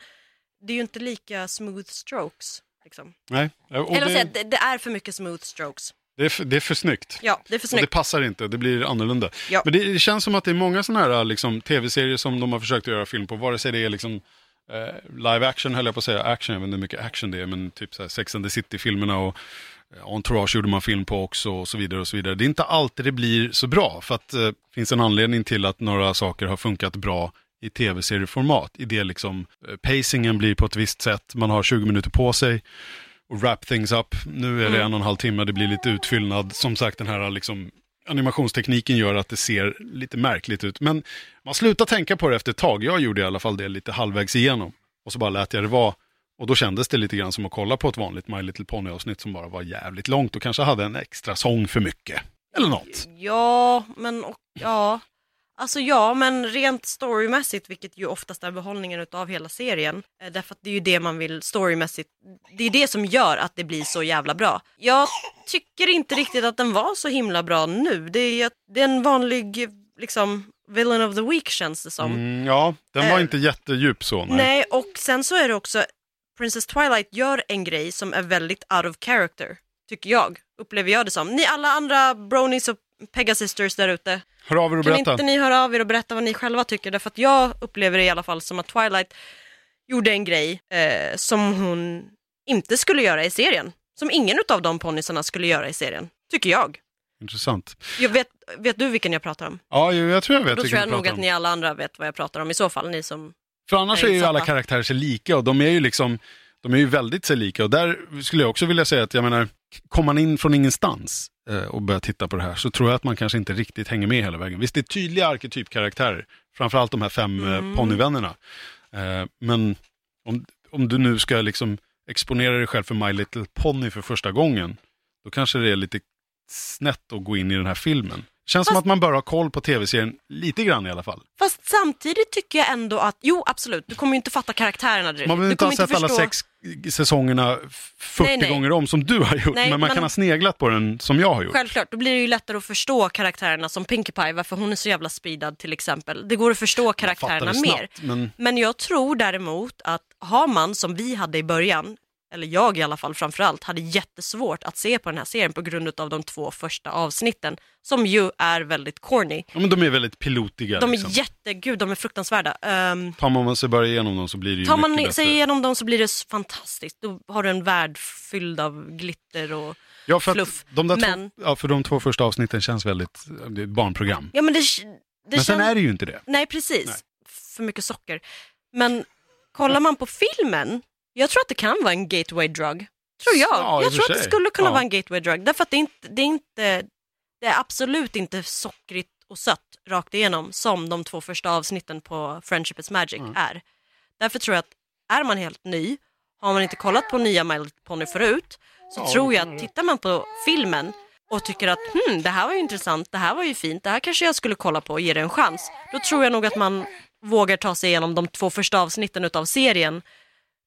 det är ju inte lika smooth strokes. Liksom. Nej. Och Eller det, säger jag, det, det är för mycket smooth strokes. det, är för, det är för snyggt. Ja, det är för Och det snyggt. passar inte, det blir annorlunda. Ja. Men det, det känns som att det är många sådana här liksom, tv-serier som de har försökt att göra film på, vare sig det är liksom eh, live action, höll jag på att säga, action, jag vet inte hur mycket action det är, men typ så här Sex and the City-filmerna och Entourage gjorde man film på också och så vidare och så vidare. Det är inte alltid det blir så bra, för att det eh, finns en anledning till att några saker har funkat bra i tv-serieformat. I det liksom, eh, pacingen blir på ett visst sätt, man har 20 minuter på sig och wrap things up. Nu är det en och en halv timme, det blir lite utfyllnad. Som sagt, den här liksom, animationstekniken gör att det ser lite märkligt ut. Men man slutar tänka på det efter ett tag. Jag gjorde i alla fall det lite halvvägs igenom. Och så bara lät jag det vara. Och då kändes det lite grann som att kolla på ett vanligt My Little Pony-avsnitt som bara var jävligt långt och kanske hade en extra sång för mycket. Eller något. Ja, men och, ja. Alltså ja, men rent storymässigt, vilket ju oftast är behållningen utav hela serien, eh, därför att det är ju det man vill storymässigt, det är det som gör att det blir så jävla bra. Jag tycker inte riktigt att den var så himla bra nu. Det är, det är en vanlig, liksom, villain of the week känns det som. Mm, ja, den var Eh, inte jättedjup så. Nej. Nej, och sen så är det också, Princess Twilight gör en grej som är väldigt out of character, tycker jag. Upplever jag det som. Ni alla andra bronies och Pegasisters där ute, Hör av er och kan berätta. inte ni höra av er och berätta vad ni själva tycker? Därför att jag upplever det i alla fall som att Twilight gjorde en grej eh, som hon inte skulle göra i serien. Som ingen av de ponnysarna skulle göra i serien. tycker jag. Intressant. jag vet, vet du vilken jag pratar om? Ja, jag tror jag vet Då vilken tror jag nog att ni alla andra vet vad jag pratar om i så fall, ni som... För annars är är ju alla karaktärer sig lika och de är ju liksom, de är ju väldigt sig lika och där skulle jag också vilja säga att jag menar, kommer man in från ingenstans eh, och börjar titta på det här så tror jag att man kanske inte riktigt hänger med hela vägen. Visst, det är tydliga arketypkaraktärer, framförallt de här fem Mm. mm. ponnyvännerna. Eh, men om, om du nu ska liksom exponera dig själv för My Little Pony för första gången, då kanske det är lite snett att gå in i den här filmen. Känns som Fast- att man bör ha koll på tv-serien lite grann i alla fall. Fast samtidigt tycker jag ändå att, jo absolut, du kommer ju inte fatta karaktärerna direkt. Man behöver inte ha sett alla förstå- sex säsongerna f- 40 Nej, nej. gånger om som du har gjort, Nej, men man men- kan ha sneglat på den som jag har gjort. Självklart, då blir det ju lättare att förstå karaktärerna som Pinkie Pie, varför hon är så jävla speedad till exempel. Det går att förstå karaktärerna det mer. snabbt, men Men jag tror däremot att har man, som vi hade i början, eller jag i alla fall framförallt, hade jättesvårt att se på den här serien på grund av de två första avsnitten, som ju är väldigt corny. ja, men de är väldigt pilotiga. De är liksom. jätte, gud de är fruktansvärda. Um, Tar man sig bara igenom dem så blir det ju tar man mycket sig bättre. igenom dem så blir det fantastiskt. Då har du en värld fylld av glitter och... Ja, för, fluff. de Men- två, ja, för de två första avsnitten känns väldigt, det är barnprogram. Ja men det, det men sen känns- är det ju inte det. Nej, precis. Nej. För mycket socker. Men kollar man på filmen, jag tror att det kan vara en gateway drug. Tror jag. Ja, jag tror att det skulle kunna Ja. vara en gateway drug. Därför att det är, inte, det, är inte, det är absolut inte sockrigt och sött rakt igenom som de två första avsnitten på Friendship is Magic Mm. är. Därför tror jag att är man helt ny, har man inte kollat på nya My Little Pony förut, så Ja, tror jag att tittar man på filmen och tycker att hmm, det här var ju intressant, det här var ju fint, det här kanske jag skulle kolla på och ge det en chans. Då tror jag nog att man vågar ta sig igenom de två första avsnitten utav serien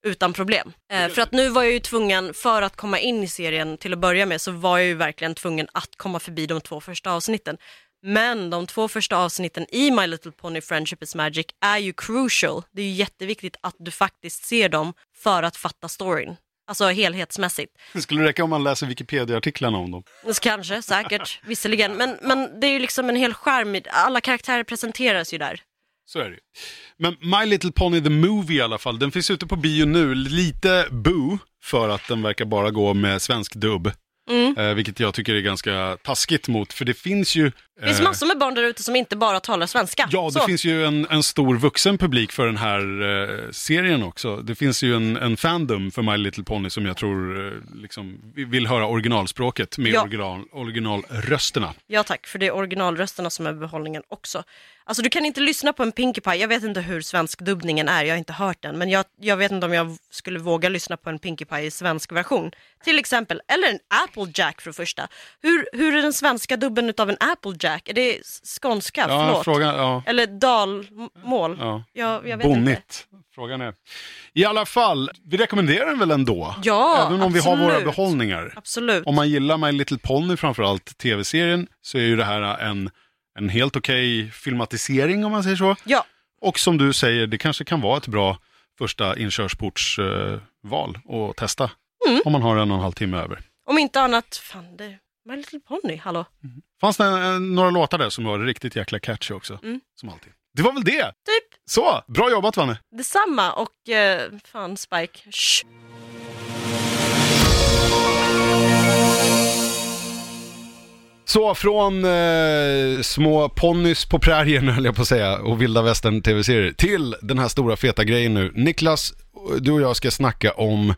utan problem. Eh, för att nu var jag ju tvungen, för att komma in i serien till att börja med, så var jag ju verkligen tvungen att komma förbi de två första avsnitten. Men de två första avsnitten i My Little Pony Friendship is Magic är ju crucial. Det är ju jätteviktigt att du faktiskt ser dem för att fatta storyn. Alltså helhetsmässigt. Det skulle räcka om man läser Wikipedia-artiklarna om dem. Kanske, säkert, visserligen. Men, men det är ju liksom en hel i- Alla karaktärer presenteras ju där. Så är det. Men My Little Pony the Movie i alla fall, den finns ute på bio nu. Lite boo för att den verkar bara gå med svensk dubb. Mm. Eh, vilket jag tycker är ganska taskigt mot, för det finns ju... Det finns eh, massor med barn där ute som inte bara talar svenska. Ja, det Så. finns ju en, en stor vuxen publik för den här eh, serien också. Det finns ju en, en fandom för My Little Pony som jag tror eh, liksom, vi- vill höra originalspråket med Ja. original, originalrösterna. Ja tack, för det är originalrösterna som är behållningen också. Alltså du kan inte lyssna på en Pinkie Pie, jag vet inte hur svensk dubbningen är, jag har inte hört den, men jag, jag vet inte om jag skulle våga lyssna på en Pinkie Pie i svensk version. Till exempel, eller en Applejack för det första. Hur, hur är den svenska dubben av en Applejack? Är det skånska? Ja, Förlåt. frågan, ja, Eller dalmål? ja. Jag, jag vet inte. Bonnigt. Frågan är. I alla fall, vi rekommenderar den väl ändå? Ja, Även om vi har våra absolut. behållningar. Absolut. Om man gillar My Little Pony framförallt, tv-serien, så är ju det här en, en helt okej filmatisering om man säger så. Ja, Och som du säger, det kanske kan vara ett bra första inkörsportsval eh, att testa. Mm. Om man har en och en halv timme över. om inte annat, fan det, My Little Pony, hallå? Fanns det eh, några låtar där som var riktigt jäkla catchy också? Mm. Som alltid. Det var väl det! Typ Så, bra jobbat Vanne! detsamma och eh, fan Spike, Shh. Så från eh, små ponnys på prärien höll jag på att säga och vilda västern tv-serier till den här stora feta grejen nu. Niklas, du och jag ska snacka om,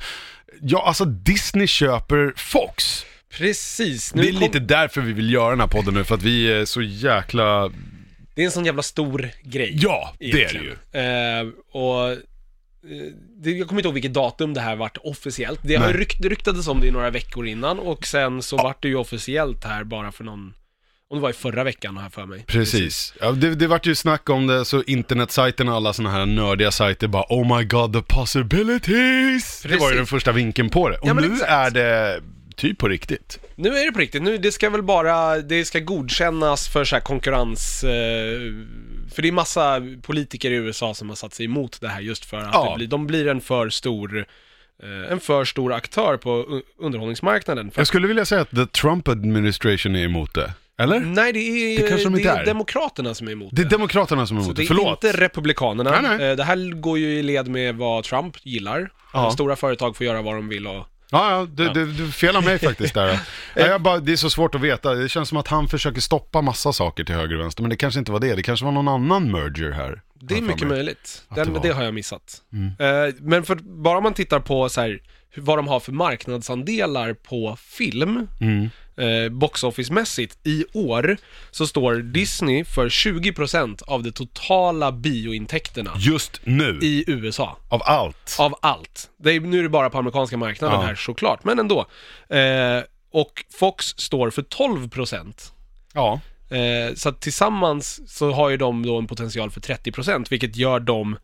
ja alltså Disney köper Fox. Precis. Det är kom- lite därför vi vill göra den här podden nu, för att vi är så jäkla, det är en sån jävla stor grej. ja det är det egentligen. ju. Eh, och eh, jag kommer inte ihåg vilket datum det här vart officiellt. Det, har rykt, ryktades om det i några veckor innan och sen så vart det ju officiellt här bara för någon, om det var i förra veckan jag för mig. Precis. Ja, det, det vart ju snack om det, så internetsajterna och alla såna här nördiga sajter bara Oh my god, the possibilities! Det var ju Precis. den första vinkeln på det. Och Ja, nu exakt. är det typ på riktigt. Nu är det på riktigt, nu, det ska väl bara, det ska godkännas för så här konkurrens, eh, för det är massa politiker i USA som har satt sig emot det här just för att Ja. det blir, de blir en för stor, eh, en för stor aktör på underhållningsmarknaden. Jag skulle vilja säga att the Trump administration är emot det. Eller? Nej, det är, Det kanske de inte det är. är Demokraterna som är emot Det är det. Demokraterna som är emot det det, är förlåt. inte Republikanerna. Nej, nej. Eh, Det här går ju i led med vad Trump gillar. Ja. Stora företag får göra vad de vill och Ja, ja, du, du, du felar mig faktiskt där. Ja, jag bara, det är så svårt att veta. Det känns som att han försöker stoppa massa saker till höger och vänster, men det kanske inte var det. Det kanske var någon annan merger här. Det är mycket möjligt. Den, det det, har jag missat. Mm. Eh, men för, bara man tittar på så här, vad de har för marknadsandelar på film, Mm. eh, box office-mässigt, i år så står Disney för 20% av de totala biointäkterna Just nu, i USA. av allt. Av allt. Det är, nu är det bara på amerikanska marknaden Ja. här såklart, men ändå. Eh, och Fox står för 12%. Ja. Eh, så tillsammans så har ju de då en potential för 30% vilket gör dem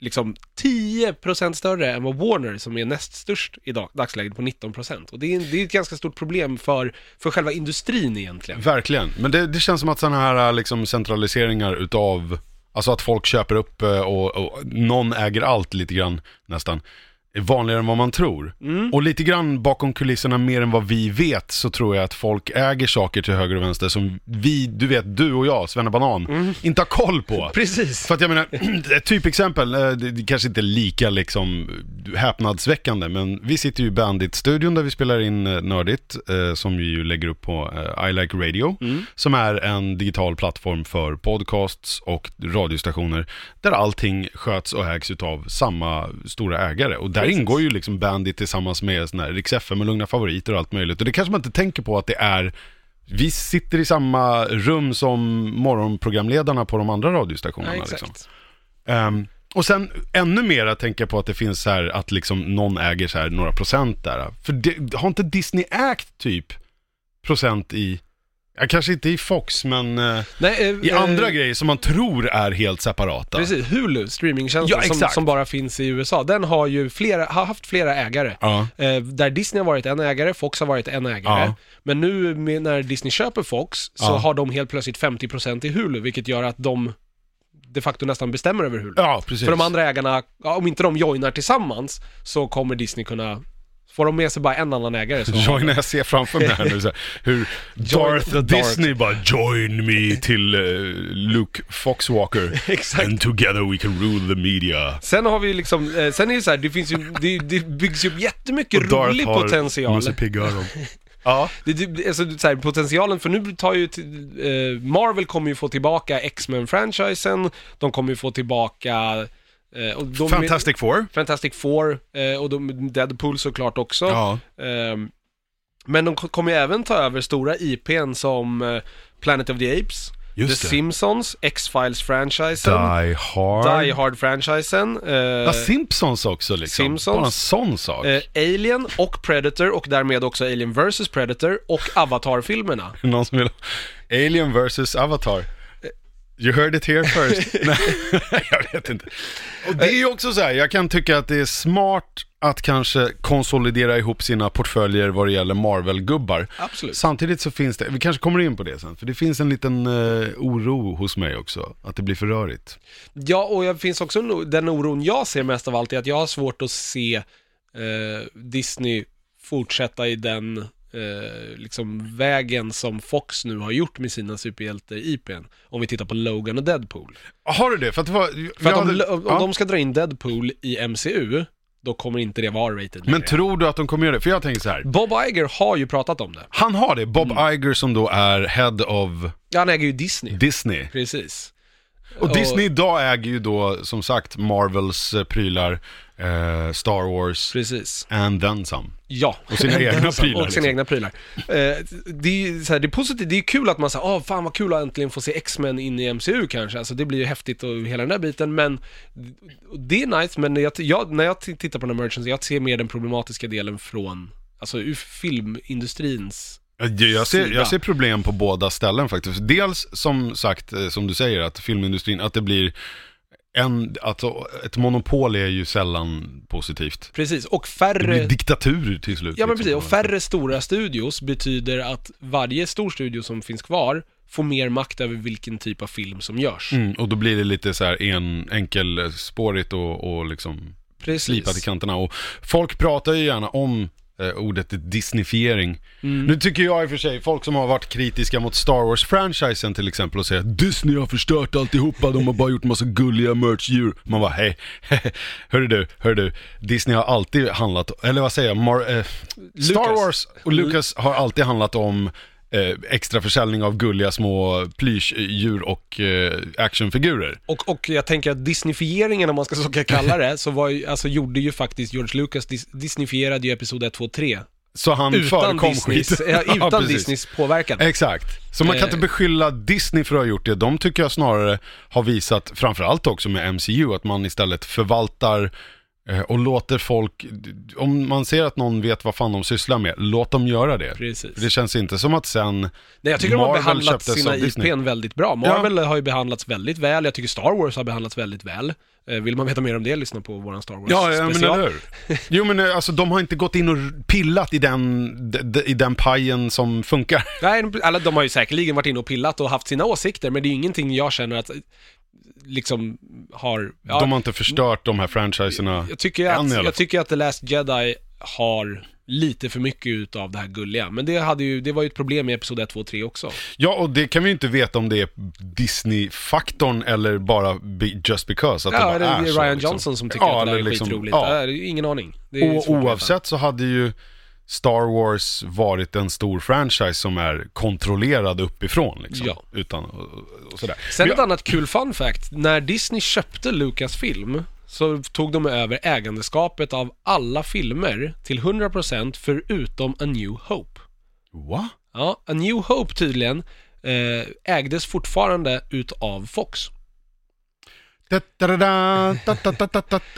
liksom 10% större än vad Warner som är näst störst i dag, dagsläget på 19%. Och det är, det är ett ganska stort problem för, för själva industrin egentligen. Verkligen, men det, det känns som att sådana här liksom, centraliseringar utav, alltså att folk köper upp eh, och, och någon äger allt lite grann nästan, är vanligare än vad man tror. Och lite grann bakom kulisserna mer än vad vi vet så tror jag att folk äger saker till höger och vänster som vi, du vet, du och jag, Svenne Banan, inte har koll på. Precis. För att jag menar, ett typexempel, eh, det, kanske inte är lika liksom häpnadsväckande, men vi sitter ju i Bandit-studion där vi spelar in eh, Nördigt, eh, som vi ju lägger upp på I Like Radio, som är en digital plattform för podcasts och radiostationer, där allting sköts och ägs utav samma stora ägare. Och där Precis. ingår ju liksom Bandit tillsammans med sån här Rix FM och Lugna Favoriter och allt möjligt. Och det kanske man inte tänker på att det är vi sitter i samma rum som morgonprogramledarna på de andra radiostationerna. Ja, liksom. Ehm, och sen ännu mer tänker jag på att det finns så här att liksom någon äger så här några procent där. För det, har inte Disney ägt typ procent i, ja, kanske inte i Fox, men eh, Nej, eh, i eh, andra grejer som man tror är helt separata. Precis, Hulu, streamingtjänsten Ja, som, exakt. som bara finns i USA, den har ju flera, har haft flera ägare. Ja, Eh, där Disney har varit en ägare, Fox har varit en ägare. Ja. Men nu med, när Disney köper Fox så Ja. har de helt plötsligt 50% i Hulu, vilket gör att de de facto nästan bestämmer över Hulu. ja precis. För de andra ägarna, ja, om inte de joinar tillsammans, så kommer Disney kunna... Får de med sig bara en annan ägare så... Join, jag ser framför mig här nu så här, hur Darth the dark. Disney bara join me till eh, Luke Foxwalker. Exakt. And together we can rule the media. Sen har vi liksom, eh, sen är det så här, det finns ju, det, det byggs ju upp jättemycket Och Darth rolig har potential. Musse Pigg-öron. Ja. Det, det, alltså, så här, potentialen, för nu tar ju, eh, Marvel kommer ju få tillbaka X-Men-franchisen, de kommer ju få tillbaka... Eh, de, Fantastic Four. Fantastic Four, eh, och de, Deadpool såklart också. Ja. Ehm, men de ko- kommer ju även ta över stora IPn som eh, Planet of the Apes, Just The det. Simpsons, X-Files-franchisen, Die Hard. Die Hard-franchisen, eh, Ja, Simpsons också liksom. Simpsons. Bara en sån sak. eh, Alien och Predator och därmed också Alien vs Predator och Avatar-filmerna. Någon som vill Alien vs Avatar. You heard it here first. Nej, jag vet inte. Och det är ju också så här, jag kan tycka att det är smart att kanske konsolidera ihop sina portföljer vad det gäller Marvel-gubbar. Absolut. Samtidigt så finns det, vi kanske kommer in på det sen, för det finns en liten eh, oro hos mig också, att det blir för rörigt. Ja, och det finns också en den oron jag ser mest av allt är att jag har svårt att se eh, Disney fortsätta i den eh, liksom vägen som Fox nu har gjort med sina superhjälte-IPn. Om vi tittar på Logan och Deadpool. Har du det? För att det var... För att om, hade- om ja. de ska dra in Deadpool i MCU, då kommer inte det vara rated Men längre. tror du att de kommer göra det? För jag tänker så här. Bob Iger har ju pratat om det. Han har det, Bob Mm. Iger som då är head of Ja, han äger ju Disney. Disney. Precis. Och Disney idag äger ju då som sagt Marvels eh, prylar, eh, Star Wars Precis. and then some. Ja. Och sina egna Och prylar, sina liksom. egna prylar. Eh, det är så här, det är positivt, det är kul att man säger, åh fan vad kul att äntligen få se X-Men in i MCU kanske, alltså det blir ju häftigt och hela den där biten, men det är nice, men jag, jag, när jag tittar på den här merchen, jag ser mer den problematiska delen från, alltså ur filmindustrins Jag, ser, jag ser problem på båda ställen faktiskt. Dels som sagt, eh, som du säger, att filmindustrin, att det blir en, alltså ett monopol är ju sällan positivt. Precis, och Det färre... blir diktatur till slut. Ja men liksom. precis, och färre stora studios betyder att varje stor studio som finns kvar får mer makt över vilken typ av film som görs. Mm, och då blir det lite så här en, enkelspårigt och, och liksom Precis. slipat i kanterna. Och folk pratar ju gärna om eh, ordet Disneyfiering. Mm. Nu tycker jag i och för sig, folk som har varit kritiska mot Star Wars-franchisen till exempel och säger att Disney har förstört alltihopa, de har bara gjort massa gulliga merch-djur. Man bara hej, hörru du, hörru du, Disney har alltid handlat, eller vad säger jag, Mar- eh, Star. Wars och Lucas har alltid handlat om eh, extra försäljning av gulliga små plyschdjur och eh, actionfigurer. Och, och jag tänker att Disneyfieringen, om man ska så kalla det, så var ju, alltså gjorde ju faktiskt George Lucas, dis, Disneyfierade ju Episod 1, 2, 3. Så han Utan, förekom Disneys, skit. ja, Ja, utan precis. Disneys påverkan. Exakt. Så man kan Eh. inte beskylla Disney för att ha gjort det. De tycker jag snarare har visat, framförallt också med MCU, att man istället förvaltar och låter folk, om man ser att någon vet vad fan de sysslar med, låt dem göra det. Precis. För Det känns inte som att sen, Nej, jag tycker de har Marvel behandlat sina. IPn väldigt bra. Marvel har ju behandlats väldigt väl, jag tycker Star Wars har behandlats väldigt väl. Eh, Vill man veta mer om det, lyssna på våran Star Wars ja, ja men special. eller hur? Jo men eh, alltså de har inte gått in och pillat i den, d- d- i den pajen som funkar. Nej, de- alla, de har ju säkerligen varit inne och pillat och haft sina åsikter, men det är ju ingenting jag känner att, eh, liksom, har... Ja, De har inte förstört de här franchiserna. jag, tycker än att, fall. jag tycker att The Last Jedi har lite för mycket utav det här gulliga. Men det, hade ju, det var ju ett problem i Episod 1, 2 och 3 också. Ja, och det kan vi ju inte veta om det är Disney-faktorn eller bara be, just because. Att det Ja, bara det är är så, Ryan liksom. Johnson som tycker Ja, att det där är eller liksom- skitroligt. ja. Det är ingen aning. Det är Och oavsett så hade ju Star Wars varit en stor franchise som är kontrollerad uppifrån liksom. Ja. Utan, och, och sådär. Sen ett annat kul fun fact. När Disney köpte Lucasfilm så tog de över ägandeskapet av alla filmer till 100% förutom A New Hope. Va? Ja, A New Hope tydligen eh, ägdes fortfarande utav Fox.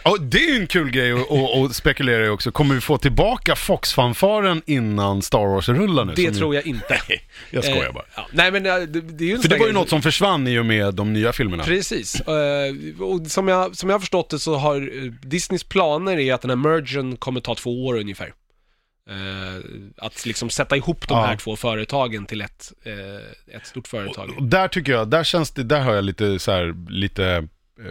Oh, det är ju en kul grej att spekulera i också. Kommer vi få tillbaka Fox-fanfaren innan Star Wars rullar nu? Det tror jag inte. Jag skojar eh, bara. Ja, nej, men eh, det, det är ju För det var ju något som försvann i och med de nya filmerna. Precis. Eh, och som jag, som jag har förstått det så har Disneys planer är att den här mergen kommer ta två år ungefär. Uh, att liksom sätta ihop de ja. här två företagen till ett, uh, ett stort företag. Och, och där tycker jag, där känns det, där har jag lite så här, lite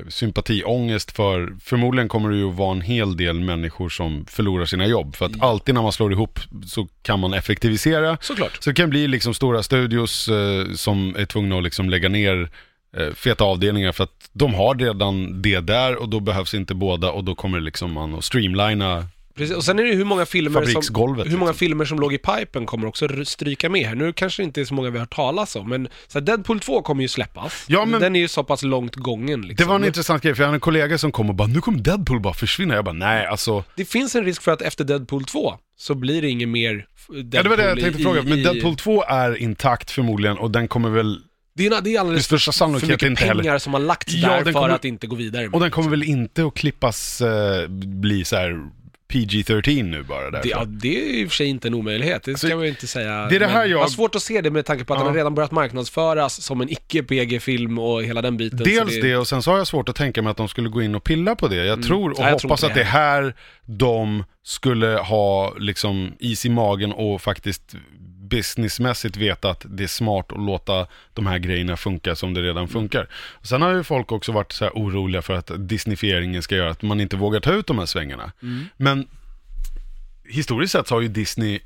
sympatiångest för, förmodligen kommer det ju vara en hel del människor som förlorar sina jobb. För att alltid när man slår ihop så kan man effektivisera. Såklart. Så det kan bli liksom stora studios eh, som är tvungna att liksom lägga ner eh, feta avdelningar för att de har redan det där och då behövs inte båda och då kommer liksom man att streamlina Precis. Och sen är det hur många filmer som, hur många liksom. filmer som låg i pipen kommer också stryka med här. Nu kanske det inte är så många vi har hört talas om, men så här, Deadpool 2 kommer ju släppas. Ja, men- Den är ju så pass långt gången liksom. Det var en intressant grej, för jag hade en kollega som kom och bara, nu kommer Deadpool bara försvinna. Jag bara, nej alltså. Det finns en risk för att efter Deadpool 2 så blir det inget mer Deadpool Ja, det var det jag tänkte i, fråga, men i, Deadpool 2 är intakt förmodligen och den kommer väl, Det är, det är alldeles Med för, mycket inte heller. pengar som har lagts Ja, där den för kommer- att inte gå vidare. och den kommer väl inte att klippas, eh, bli så här PG-13 nu bara därför. det, ja, det är i och för sig inte en omöjlighet, det ska Så- man ju inte säga. det är det här Men jag- har svårt att se det med tanke på att Ja. den har redan börjat marknadsföras som en icke-PG-film och hela den biten. Dels det och sen så har jag svårt att tänka mig att de skulle gå in och pilla på det. Jag tror och Nej, jag tror hoppas inte att det är det här de skulle ha liksom is i magen och faktiskt businessmässigt veta att det är smart att låta de här grejerna funka som det redan funkar. Och sen har ju folk också varit så här oroliga för att disneyfieringen ska göra att man inte vågar ta ut de här svängarna. Men historiskt sett så har ju Disney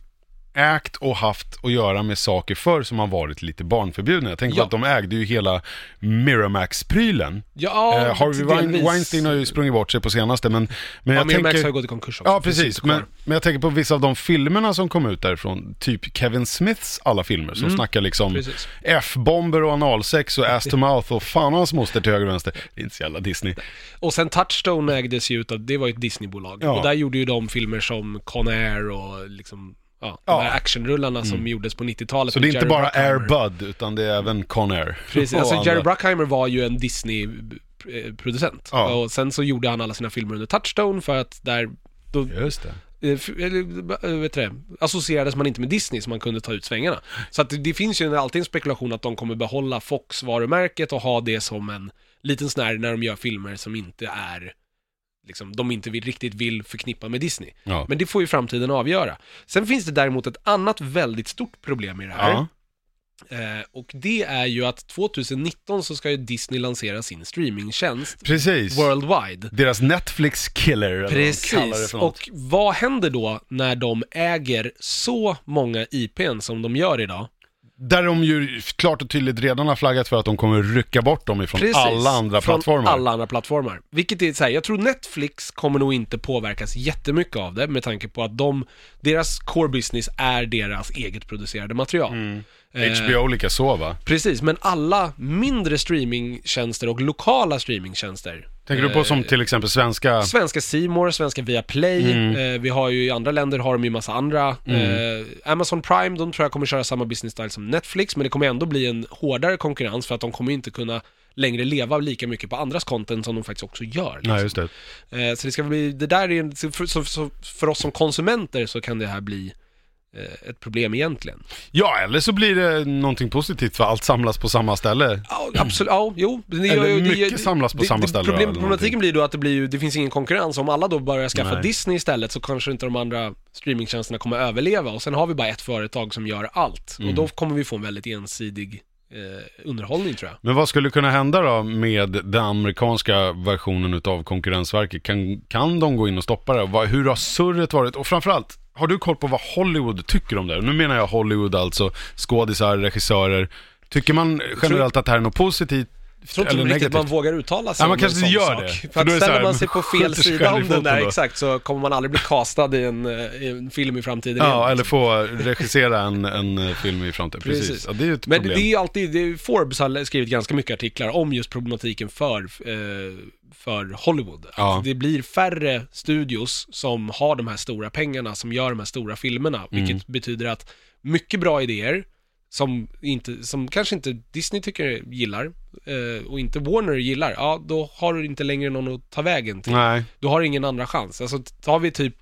ägt och haft att göra med saker förr som har varit lite barnförbjudna. Jag tänker Ja. på att de ägde ju hela Miramax-prylen. Ja, eh, Harvey Wein. Weinstein har ju sprungit bort sig på senaste, men, men Ja, jag Miramax tänker... har gått i konkurs också. Ja, precis. Men, men jag tänker på vissa av de filmerna som kom ut därifrån, typ Kevin Smiths alla filmer, som snackar liksom Mm. F-bomber och analsex och ass to mouth och fan hans moster till höger och vänster. Det är inte så jävla Disney. Och sen Touchstone ägdes ju utav, det var ju ett Disney-bolag. Ja. Och där gjorde ju de filmer som Con Air och liksom, ja, de Ja. här actionrullarna som gjordes på 90-talet. Så det är med inte Jerry bara Air Bruckheimer. Bud, utan det är även Conair. Precis, alltså. Jerry Bruckheimer var ju en Disney-producent. Ja. Och sen så gjorde han alla sina filmer under Touchstone för att där, då, Just det. eh, f- eller, eh, vet du det, associerades man inte med Disney så man kunde ta ut svängarna. Så att det, det finns ju alltid en spekulation att de kommer behålla Fox-varumärket och ha det som en liten sån här när de gör filmer som inte är liksom, de inte vill, riktigt vill förknippa med Disney. Ja. Men det får ju framtiden avgöra. Sen finns det däremot ett annat väldigt stort problem i det här. Ja. Eh, och det är ju att 2019 så ska ju Disney lansera sin streamingtjänst Precis. worldwide. Deras Netflix killer, eller vad de kallar det Precis, för något. och vad händer då när de äger så många IPn som de gör idag? Där de ju klart och tydligt redan har flaggat för att de kommer rycka bort dem ifrån alla andra från plattformar. alla andra plattformar. Vilket är så här, jag tror Netflix kommer nog inte påverkas jättemycket av det med tanke på att de, deras core business är deras eget producerade material. Mm. Eh, HBO likaså va? Precis, men alla mindre streamingtjänster och lokala streamingtjänster. Tänker du på eh, som till exempel svenska... Svenska C-more, svenska Viaplay, Mm. eh, vi har ju i andra länder har de ju massa andra. Eh, Amazon Prime, de tror jag kommer köra samma business style som Netflix, men det kommer ändå bli en hårdare konkurrens för att de kommer inte kunna längre leva lika mycket på andras content som de faktiskt också gör. liksom. Nej, just det. Eh, så det ska bli, det där är en, för, så, så för oss som konsumenter så kan det här bli eh, ett problem egentligen. Ja, eller så blir det någonting positivt för allt samlas på samma ställe. Ja, absolut, ja, jo. Det, Eller det- det- mycket samlas på det, samma det, ställe, Problem, problematiken blir då att det blir det finns ingen konkurrens. Om alla då börjar skaffa Nej. Disney istället så kanske inte de andra streamingtjänsterna kommer överleva och sen har vi bara ett företag som gör allt. Mm. Och då kommer vi få en väldigt ensidig eh, underhållning tror jag. Men vad skulle kunna hända då med den amerikanska versionen utav Konkurrensverket? Kan, kan de gå in och stoppa det? Hur har surret varit? Och framförallt, har du koll på vad Hollywood tycker om det? Och Nu menar jag Hollywood alltså, skådisar, regissörer. Tycker man generellt att det här är något positivt Jag tror inte eller riktigt negativt? man vågar uttala sig Ja, man om kanske en sån gör sak. det. För, För att ställer här, man sig på fel sida om den där då. exakt så kommer man aldrig bli castad i en, i en film i framtiden Ja, igen. eller få regissera en, en eh, film i framtiden. Precis. Precis. Ja, det är ju ett Men problem. det är ju alltid, är, Forbes har skrivit ganska mycket artiklar om just problematiken för, eh, för Hollywood. Ja. Att det blir färre studios som har de här stora pengarna, som gör de här stora filmerna. Vilket Mm. betyder att mycket bra idéer, som, inte, som kanske inte Disney tycker gillar, eh, och inte Warner gillar, ja då har du inte längre någon att ta vägen till. Nej. Du har ingen andra chans. Alltså tar vi typ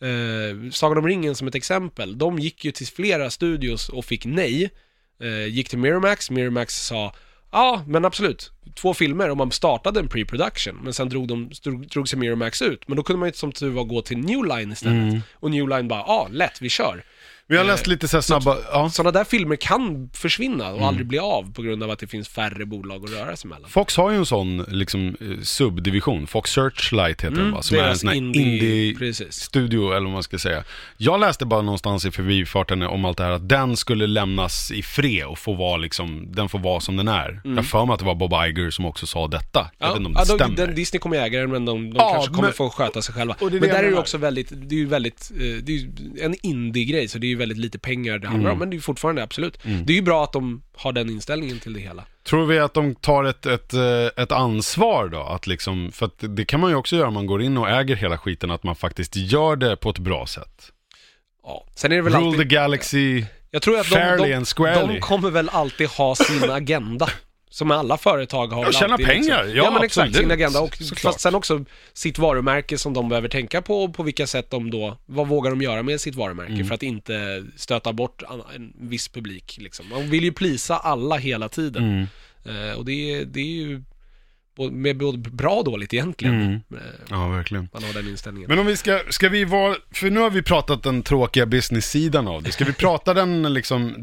eh, Sagan om ringen som ett exempel. De gick ju till flera studios och fick nej. Eh, gick till Miramax, Miramax sa Ja, men absolut. Två filmer och man startade en pre-production. Men sen drog, de, drog, drog sig Miramax ut. Men då kunde man ju som tur var gå till New Line istället. Mm. Och New Line bara, ja, lätt, vi kör. Vi har läst lite så här snabba, ja. Sådana där filmer kan försvinna Mm. och aldrig bli av på grund av att det finns färre bolag att röra sig mellan. Fox har ju en sån liksom eh, subdivision, Fox Searchlight heter den va? Som är en deras sån här indie- indie, precis. studio eller vad man ska säga. Jag läste bara någonstans i förbifarten om allt det här att den skulle lämnas i fred och få vara liksom, den får vara som den är. Jag har för mig att det var Bob Iger som också sa detta. Jag vet inte om det de, stämmer. den, Disney kommer äga den men de, de Ja, kanske kommer men- få sköta sig själva. Och det är men det jag där är det menar. också väldigt, det är ju väldigt, eh, det är ju en indie-grej så det är ju väldigt lite pengar det handlar Mm. om, men det är ju fortfarande absolut. Det är ju bra att de har den inställningen till det hela. Tror vi att de tar ett, ett, eh, ett ansvar då? Att liksom, för att det kan man ju också göra om man går in och äger hela skiten, att man faktiskt gör det på ett bra sätt. Ja. Sen är det väl Rule alltid, the galaxy. jag tror att de, de, de kommer väl alltid ha sin agenda. Som alla företag har Ja, tjäna alltid, pengar. Liksom. Ja, men exakt, absolut. sin agenda. Och Såklart. fast sen också sitt varumärke som de behöver tänka på och på vilka sätt de då, vad vågar de göra med sitt varumärke Mm. för att inte stöta bort en viss publik liksom. Man vill ju plisa alla hela tiden. Mm. Eh, och det, är- det är ju med både bra och dåligt egentligen. Mm. Eh, Ja, verkligen. man har den inställningen. Men om vi ska, ska vi vara, för nu har vi pratat den tråkiga business-sidan av det. Ska vi prata den liksom,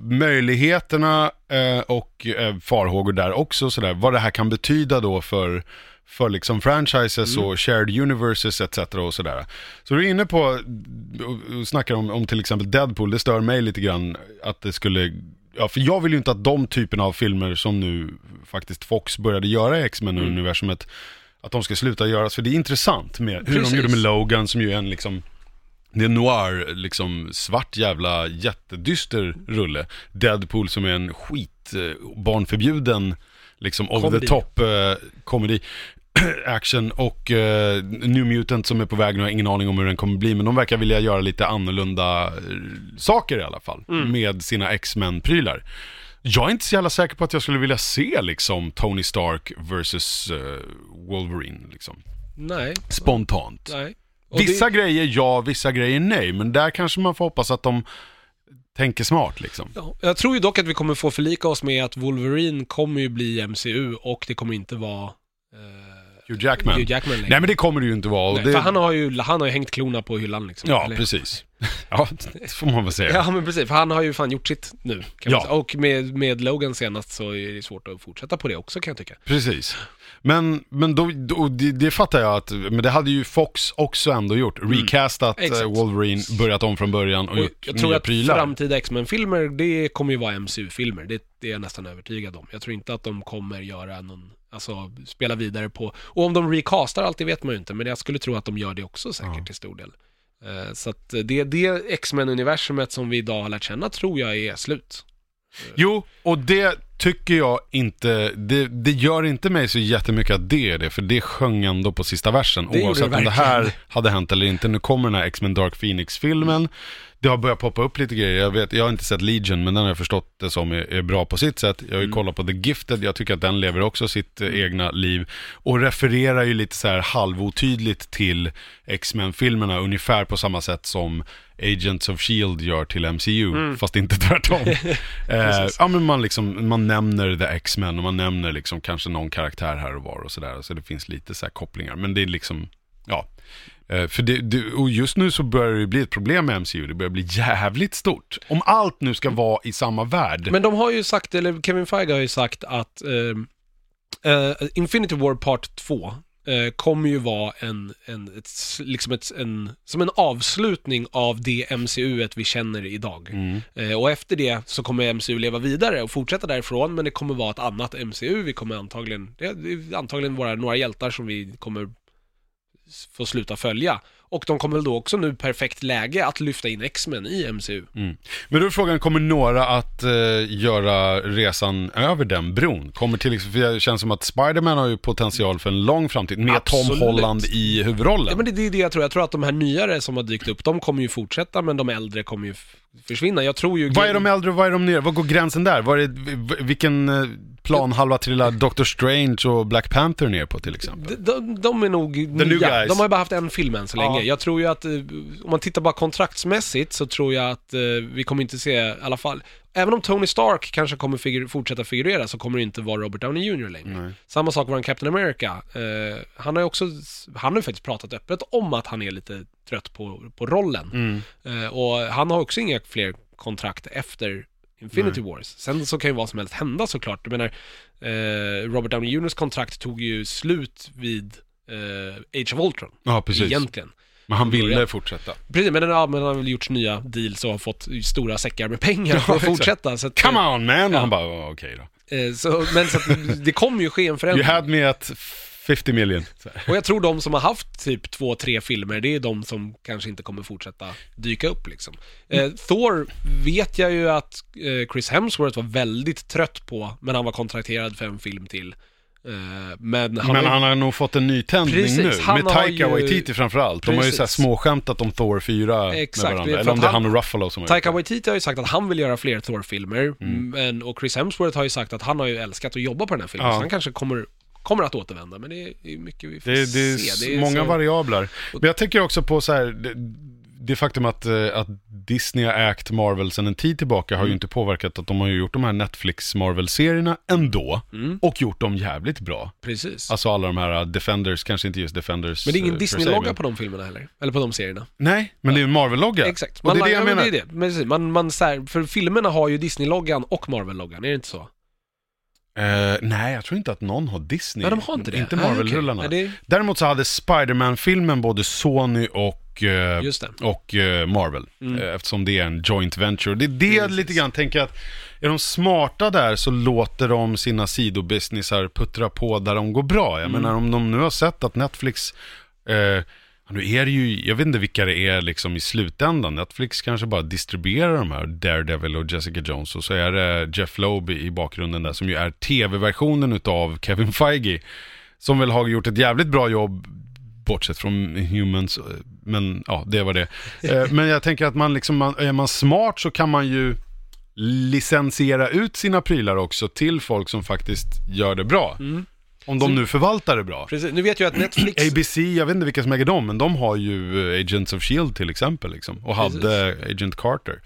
möjligheterna eh, och eh, farhågor där också sådär, vad det här kan betyda då för för liksom franchises och shared universes etc. och sådär. Så du är inne på, och snackar om, om till exempel Deadpool, det stör mig lite grann att det skulle, ja för jag vill ju inte att de typerna av filmer som nu faktiskt Fox började göra i X-Men-universumet, att de ska sluta göras, för det är intressant med hur Precis. de gjorde med Logan som ju är en liksom det är noir, liksom svart jävla jättedyster rulle. Deadpool som är en skit, eh, barnförbjuden, liksom over Komedi. the top eh, komedi. action och eh, New Mutant som är på väg, nu har jag ingen aning om hur den kommer bli, men de verkar vilja göra lite annorlunda eh, saker i alla fall, med sina X-Men-prylar. Jag är inte så jävla säker på att jag skulle vilja se liksom Tony Stark versus eh, Wolverine, liksom. Nej, Spontant. nej. Vissa det, grejer ja, vissa grejer nej, men där kanske man får hoppas att de tänker smart liksom. ja, jag tror ju dock att vi kommer få förlika oss med att Wolverine kommer ju bli MCU och det kommer inte vara eh, Hugh Jackman. Hugh Jackman längre. Nej men det kommer det ju inte vara. Nej, det... För han har, ju, han har ju hängt klorna på hyllan liksom. Ja, Eller- precis. Ja, det får man väl säga. Ja men precis, för han har ju fan gjort sitt nu. Ja. Och med, med Logan senast så är det svårt att fortsätta på det också kan jag tycka. Precis. Men, men då, då, det, det fattar jag att, men det hade ju Fox också ändå gjort. Recastat Mm. Exakt. eh, Wolverine, börjat om från början och, Och gjort jag tror nya att prylar. framtida X-Men-filmer, det kommer ju vara MCU-filmer. Det, det är jag nästan övertygad om. Jag tror inte att de kommer göra någon, alltså spela vidare på, och om de recastar allt, det vet man ju inte, men jag skulle tro att de gör det också säkert Ja. till stor del. Eh, Så att det, det X-Men-universumet som vi idag har lärt känna tror jag är slut. Jo, och det tycker jag inte, det, det gör inte mig så jättemycket att det är det, för det sjöng ändå på sista versen. Det oavsett det om det här hade hänt eller inte. Nu kommer den här X-Men Dark Phoenix-filmen. Det har börjat poppa upp lite grejer. Jag, vet, jag har inte sett Legion, men den har jag förstått det som är, är bra på sitt sätt. Jag har ju Mm. kollat på The Gifted, jag tycker att den lever också sitt eh, egna liv. Och refererar ju lite så här halvotydligt till X-Men-filmerna, ungefär på samma sätt som Agents of Shield gör till MCU, fast inte tvärtom. eh, ja men man liksom, man nämner The X-Men och man nämner liksom kanske någon karaktär här och var och sådär. Så det finns lite så här kopplingar, men det är liksom, ja. Eh, För det, det, och just nu så börjar det bli ett problem med MCU, det börjar bli jävligt stort. Om allt nu ska vara i samma värld. Men de har ju sagt, eller Kevin Feige har ju sagt att eh, eh, Infinity War Part 2 eh, kommer ju vara en, en, ett, liksom ett, en, som en avslutning av det MCU vi känner idag. Mm. Eh, och efter det så kommer MCU leva vidare och fortsätta därifrån, men det kommer vara ett annat MCU. Vi kommer antagligen, det är antagligen vara några hjältar som vi kommer s- få sluta följa. Och de kommer väl då också nu perfekt läge att lyfta in X-Men i MCU. Mm. Men då är frågan, kommer några att eh, göra resan över den bron? Kommer till för det känns som att Spider-Man har ju potential för en lång framtid med Tom Absolut. Holland i huvudrollen. Ja men det, det är det jag tror. Jag tror att de här nyare som har dykt upp, de kommer ju fortsätta, men de äldre kommer ju försvinna. Jag tror ju... Vad är de äldre och vad är de nya? Vad går gränsen där? Vad är, vilken eh, planhalva trillar Doctor Strange och Black Panther ner på till exempel? De, de, de är nog new nya. De har ju bara haft en film än så länge. Ja. Jag tror ju att, eh, om man tittar bara kontraktsmässigt, så tror jag att eh, vi kommer inte se, i alla fall, även om Tony Stark kanske kommer figur, fortsätta figurera, så kommer det inte vara Robert Downey Jr. längre. Nej. Samma sak var Captain America. Eh, han har ju också, han har ju faktiskt pratat öppet om att han är lite trött på, på rollen. Mm. Eh, och han har också inga fler kontrakt efter Infinity Wars. Sen så kan ju vad som helst hända såklart. Jag menar, eh, Robert Downey Jr.'s kontrakt tog ju slut vid eh, Age of Ultron. Ja, precis. Egentligen. Men han ville början. fortsätta. Precis, men, ja, men han har väl gjort nya deals och har fått stora säckar med pengar Ja, för att fortsätta. Så att, Come on man! Och Ja. han bara, "Ja, okej då. eh, så, men så att det kommer ju ske en You förändring. had me at 50 million. Och jag tror de som har haft typ två, tre filmer, det är de som kanske inte kommer fortsätta dyka upp liksom. Eh, Thor vet jag ju att eh, Chris Hemsworth var väldigt trött på, men han var kontrakterad för en film till. Eh, men han, Men har, han har nog fått en nytändning Precis, nu. Med Taika ju- Waititi framförallt. De har ju Precis. så här småskämtat om Thor 4 Exakt, med varandra. Eller om det är han- och Ruffalo som har Taika. Waititi har ju sagt att han vill göra fler Thor-filmer, Mm. men, och Chris Hemsworth har ju sagt att han har ju älskat att jobba på den här filmen, Ja. så han kanske kommer, kommer att återvända, men det är, det är mycket vi får Det, är- det är se. s- många så- variabler. Men jag tänker också på så här, det, det faktum att, eh, att Disney har ägt Marvel sedan en tid tillbaka har ju Mm. inte påverkat att de har gjort de här Netflix Marvel-serierna ändå. Mm, Och gjort dem jävligt bra. precis. Alltså alla de här uh, Defenders, kanske inte just Defenders. men det är ingen eh, se, Disney-logga på de filmerna heller, eller på de serierna. Nej, men det är en Marvel-logga. Exakt. Och det är det jag ja, men menar. Det är det. Men man, man, så här, för filmerna har ju Disney-loggan och Marvel-loggan, är det inte så? Eh, nej, jag tror inte att någon har Disney. Nej, de har inte det. Inte Ah, Marvel-rullarna. okej. Nej, Däremot så hade Spider-Man-filmen både Sony och, det. och eh, Marvel. Mm. Eftersom det är en joint venture. Det är det jag lite grann tänker att är de smarta där så låter de sina sidobusinessar puttra på där de går bra. Jag Mm. menar om de nu har sett att Netflix nu är det ju, jag vet inte vilka det är liksom i slutändan. Netflix kanske bara distribuerar de här Daredevil och Jessica Jones och så är det Jeff Loeb i bakgrunden där som ju är tv-versionen utav Kevin Feige. Som väl har gjort ett jävligt bra jobb bortsett från Humans, men ja, det var det. Eh, Men jag tänker att man liksom, är man smart så kan man ju licensiera ut sina prylar också till folk som faktiskt gör det bra. Mm. Om de nu förvaltar det bra. Precis. Nu vet jag att Netflix... ABC, jag vet inte vilka som äger dem, men de har ju eh, Agents of Shield till exempel liksom. Och Precis. hade Agent Carter.